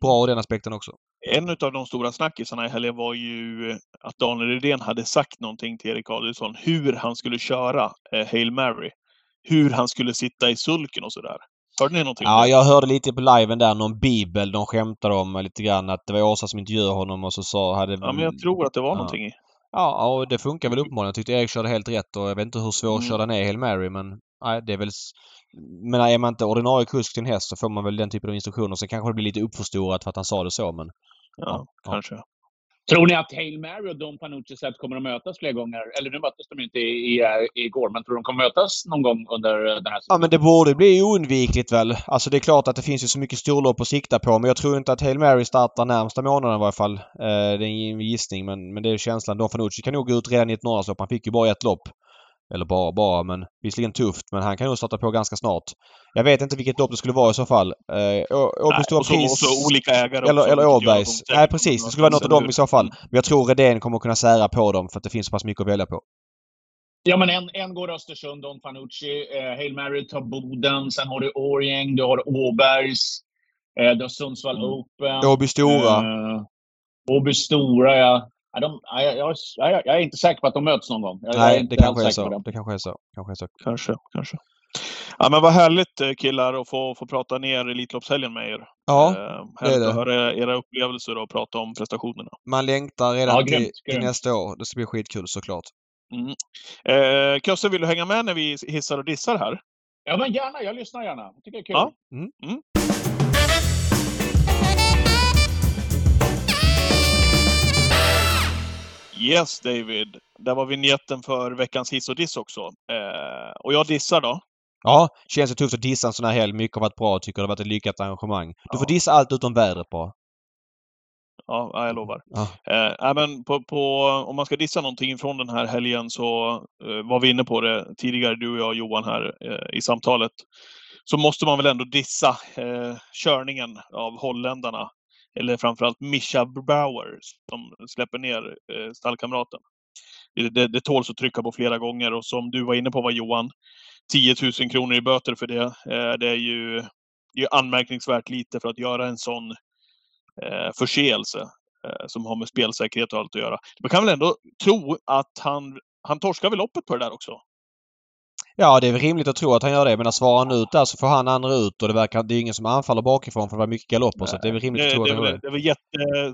bra ur den aspekten också. En av de stora snackisarna i helgen var ju att Daniel Redén hade sagt någonting till Erik Adielsson hur han skulle köra eh, Hail Mary. Hur han skulle sitta i sulken och sådär. Hörde ni någonting? Ja, jag hörde lite på liven där, någon bibel de skämtade om lite grann. Att det var Åsa som intervjuade honom och så sa... Hade, ja, men jag tror att det var ja. någonting i. Ja, och det funkar väl uppenbarligen. Jag tyckte Erik körde helt rätt och jag vet inte hur svårkörd mm. han är, Hail Mary, men nej, det är väl... Men är man inte ordinarie kusk till en häst så får man väl den typen av instruktioner. Sen kanske det blir lite uppförstorat för att han sa det så, men... Ja, ja kanske. Tror ni att Hail Mary och Don Panucci Set kommer att mötas fler gånger? Eller nu möttes de inte i, i, igår, men tror de kommer mötas någon gång under den här säsongen? Ja, men det borde bli oundvikligt väl. Alltså det är klart att det finns ju så mycket storlopp att sikta på, men jag tror inte att Hail Mary startar närmsta månaden i varje fall. Eh, det är en gissning, men, men det är känslan. Don Fanucci kan nog gå ut redan i ett norrlandslopp. Han fick ju bara ett lopp. Eller bara bara, men visserligen tufft. Men han kan nog starta på ganska snart. Jag vet inte vilket lopp det skulle vara i så fall. Eh, Åby Stora Pris... Och så olika ägare Eller, eller Åbergs. Nej precis, det skulle vara något av dem i så fall. Men jag tror Redén kommer kunna sära på dem för att det finns så pass mycket att välja på. Ja, men en, en går Östersund, Don Fanucci. Eh, Hail Mary tar Boden. Sen har du Årgäng, du har Åbergs. Eh, du har Sundsvall mm. Open. Åby Stora. Eh, Åby Stora, ja. Ja, de, jag, jag, jag, är inte säker på att de möts någon gång. Jag, Nej, det kanske är så. Det kanske är så. Kanske, är så. kanske, kanske. Ja, men vad härligt eh, killar att få, få prata ner Elitloppshelgen med er. Ja, eh, det är det. att höra era upplevelser och prata om prestationerna. Man längtar redan ja, till, till nästa år. Det ska bli skitkul såklart. Mm. Eh, Kösse, vill du hänga med när vi hissar och dissar här? Ja, men gärna. Jag lyssnar gärna. Jag tycker det är kul. Ja. Mm. Yes David, där var vignetten för veckans hiss och diss också. Eh, och jag dissar då. Ja, känns det tufft att dissa en sån här helg. Mycket har varit bra. Tycker det har varit ett lyckat arrangemang. Du får Ja. dissa allt utom vädret bara. Ja, ja, jag lovar. Ja. Eh, men på, på, om man ska dissa någonting från den här helgen så eh, var vi inne på det tidigare, du och jag Johan här eh, i samtalet. Så måste man väl ändå dissa eh, körningen av holländarna. Eller framförallt Mischa Bauer som släpper ner eh, stallkamraten. Det, det, det tåls att trycka på flera gånger och som du var inne på var Johan, 10 000 kronor i böter för det. Eh, det är ju det är anmärkningsvärt lite för att göra en sån eh, förseelse eh, som har med spelsäkerhet och allt att göra. Man kan väl ändå tro att han, han torskar väl loppet på det där också? Ja, det är väl rimligt att tro att han gör det. Men när svarar han ut där så får han andra ut och det verkar... Det är ingen som anfaller bakifrån för det var mycket galopper. Så det är väl rimligt Det, att tro det, att är han gör det. det är väl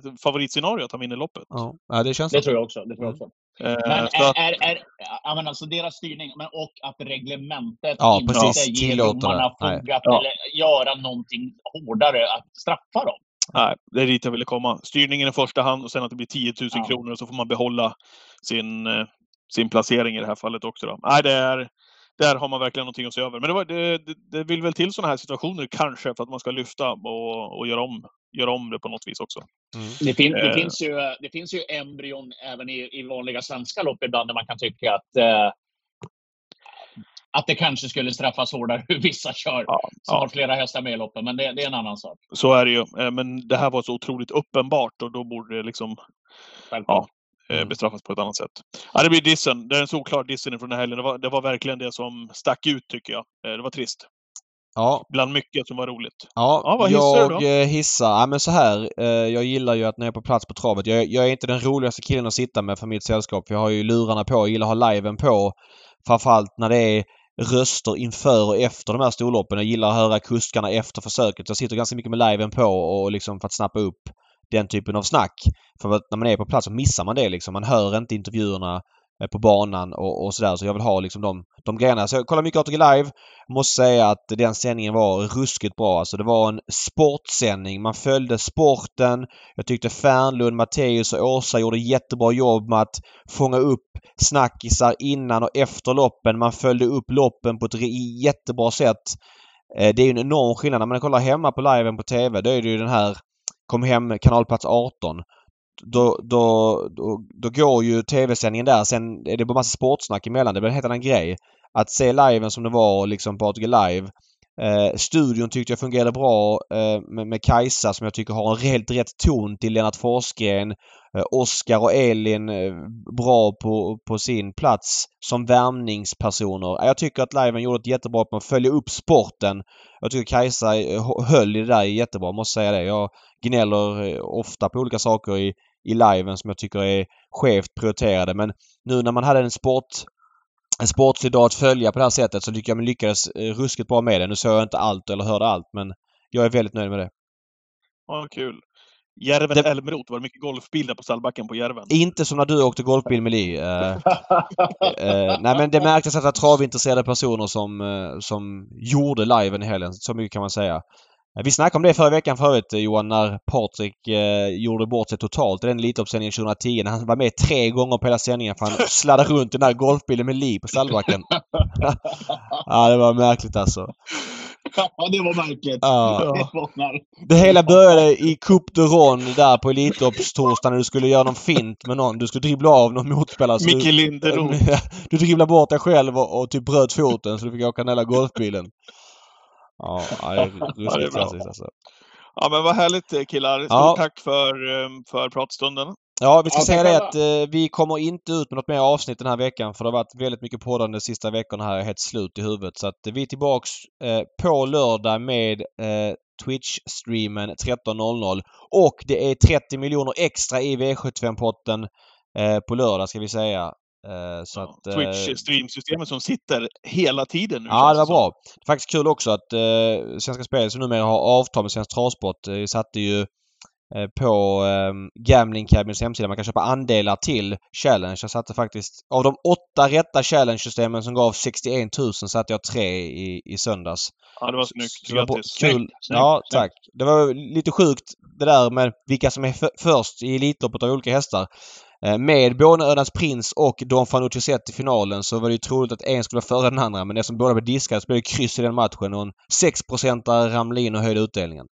jättefavoritsscenario att han vinner loppet. Ja, ja det känns Det så. tror jag också. Det tror jag också. Eh, Men så att, är, är, är, ja, men alltså deras styrning men, och att reglementet Ja, inte precis. ger domarna det. Nej. fog att Ja. eller göra någonting hårdare att straffa dem. nej, det är dit jag ville komma. Styrningen i första hand och sen att det blir 10 000 Ja. kronor och så får man behålla sin, eh, sin placering i det här fallet också. Då. Nej, det är, där har man verkligen någonting att se över. Men det, var, det, det, det vill väl till sådana här situationer kanske för att man ska lyfta och, och göra, om, göra om det på något vis också. Mm. Det, fin, det, Eh. finns ju, det finns ju embryon även i, i vanliga svenska lopp ibland där man kan tycka att eh, att det kanske skulle straffas hårdare hur vissa kör Ja, som ja. har flera hästar med i loppen. Men det, det är en annan sak. Så är det ju. Eh, Men det här var så otroligt uppenbart och då borde det liksom Självklart. Mm. Bestraffas på ett annat sätt. Ja, det blir dissen. Det är en solklar dissen från den här helgen. Det var, det var verkligen det som stack ut tycker jag. Eh, Det var trist. Ja, Bland mycket som var roligt. Ja, Ja, vad hissar du jag då? eh, hissar. Ja, men så här. Eh, jag gillar ju att när jag är på plats på travet. Jag, jag är inte den roligaste killen att sitta med för mitt sällskap. Jag har ju lurarna på. Jag gillar att ha liven på. Framförallt när det är röster inför och efter de här storloppen. Jag gillar att höra kuskarna efter försöket. Jag sitter ganska mycket med liven på och liksom för att snappa upp den typen av snack. För att när man är på plats så missar man det liksom. Man hör inte intervjuerna eh, på banan och, och sådär. Så jag vill ha liksom de, de grejerna. Så jag kollar mycket ATG Live. Måste säga att den sändningen var ruskigt bra. Alltså det var en sportsändning. Man följde sporten. Jag tyckte Fernlund, Matteus och Åsa gjorde jättebra jobb med att fånga upp snackisar innan och efter loppen. Man följde upp loppen på ett jättebra sätt. Eh, det är ju en enorm skillnad. När man kollar hemma på liven på TV då är det ju den här Kom hem kanalplats 18. Då, då, då, då går ju TV-sändningen där. Sen är det bara massa sportsnack emellan. Det blir en helt annan grej. Att se liven som det var liksom på ATG Live. Eh, studion tyckte jag fungerade bra eh, med, med Kajsa som jag tycker har en helt rätt ton till Lennart Forsgren. Eh, Oskar och Elin eh, bra på, på sin plats som värmningspersoner. Jag tycker att liven gjorde ett jättebra på att följa upp sporten. Jag tycker Kajsa eh, höll i det där jättebra, måste säga det. Jag gnäller eh, ofta på olika saker i, i liven som jag tycker är skevt prioriterade. Men nu när man hade en sport en sportslig dag att följa på det här sättet så tycker jag man lyckades eh, ruskigt bra med det. Nu såg jag inte allt eller hörde allt men jag är väldigt nöjd med det. Ja, kul. Järven Det- Älmroth, var det mycket golfbil där på stallbacken på Järven? Inte som när du åkte golfbil med Li. Eh, eh, nej men det märktes att det var travintresserade personer som, eh, som gjorde liven i helgen. Så mycket kan man säga. Eh, Vi snackade om det förra veckan förut eh, Johan när Patrik eh, gjorde bort sig totalt i den Elitloppssändningen 2010. När han var med tre gånger på hela sändningen för han sladdade runt i den där golfbilen med Li på stallbacken. ja det var märkligt alltså. ja, det var märkligt. Ja. Det hela började i Coupe de Ron där på Elitloppstorsdagen när du skulle göra någon fint med någon. Du skulle dribbla av någon motspelare. Micke du, Linderoth. du dribblade bort dig själv och, och typ bröt foten så du fick åka den hela golfbilen. Ja, det är ruskigt klassiskt alltså. Ja, men vad härligt eh, killar. Stort Ja. tack för, eh, för pratstunden. Ja, vi ska Ja, säga det att eh, vi kommer inte ut med något mer avsnitt den här veckan för det har varit väldigt mycket poddande de sista veckorna här. Jag är helt slut i huvudet. Så att eh, vi är tillbaks eh, på lördag med eh, Twitch-streamen 13.00. Och det är 30 miljoner extra i V75-potten eh, på lördag ska vi säga. Eh, så att, eh, Twitch-streamsystemet som sitter hela tiden nu. Ja, det var som. bra. Faktiskt kul också att eh, Svenska Spel som numera har avtal med Svensk Travsport eh, satte ju på eh, Gambling Cabins hemsida. Man kan köpa andelar till Challenge. Jag satte faktiskt... Av de åtta rätta Challenge-systemen som gav 61 000 satte jag tre i, i söndags. Ja, det var snyggt. Så det var. Kul. Snyggt, ja, snyggt. tack. Det var lite sjukt det där med vilka som är först i Elitloppet av olika hästar. Eh, Med både Ölands Prins och Don Fanucci sett i finalen så var det ju troligt att en skulle vara före den andra men eftersom båda blev diskade så blev det kryss i den matchen och en 6 ramlade in och höjde utdelningen.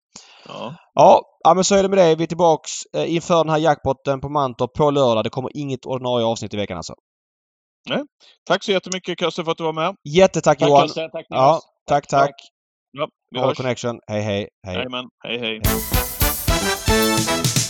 Ja. Ja, ja, men så är det med det. Vi är tillbaks eh, inför den här jackpotten på Mantorp på lördag. Det kommer inget ordinarie avsnitt i veckan alltså. Tack så jättemycket Kösse för att du var med. Jättetack Tack Johan! Kösse, tack Ja, Niklas. tack, tack! Ja, vi All hörs. Connection. Hej, hej, hej. Jajamän. Hej, hej. hej.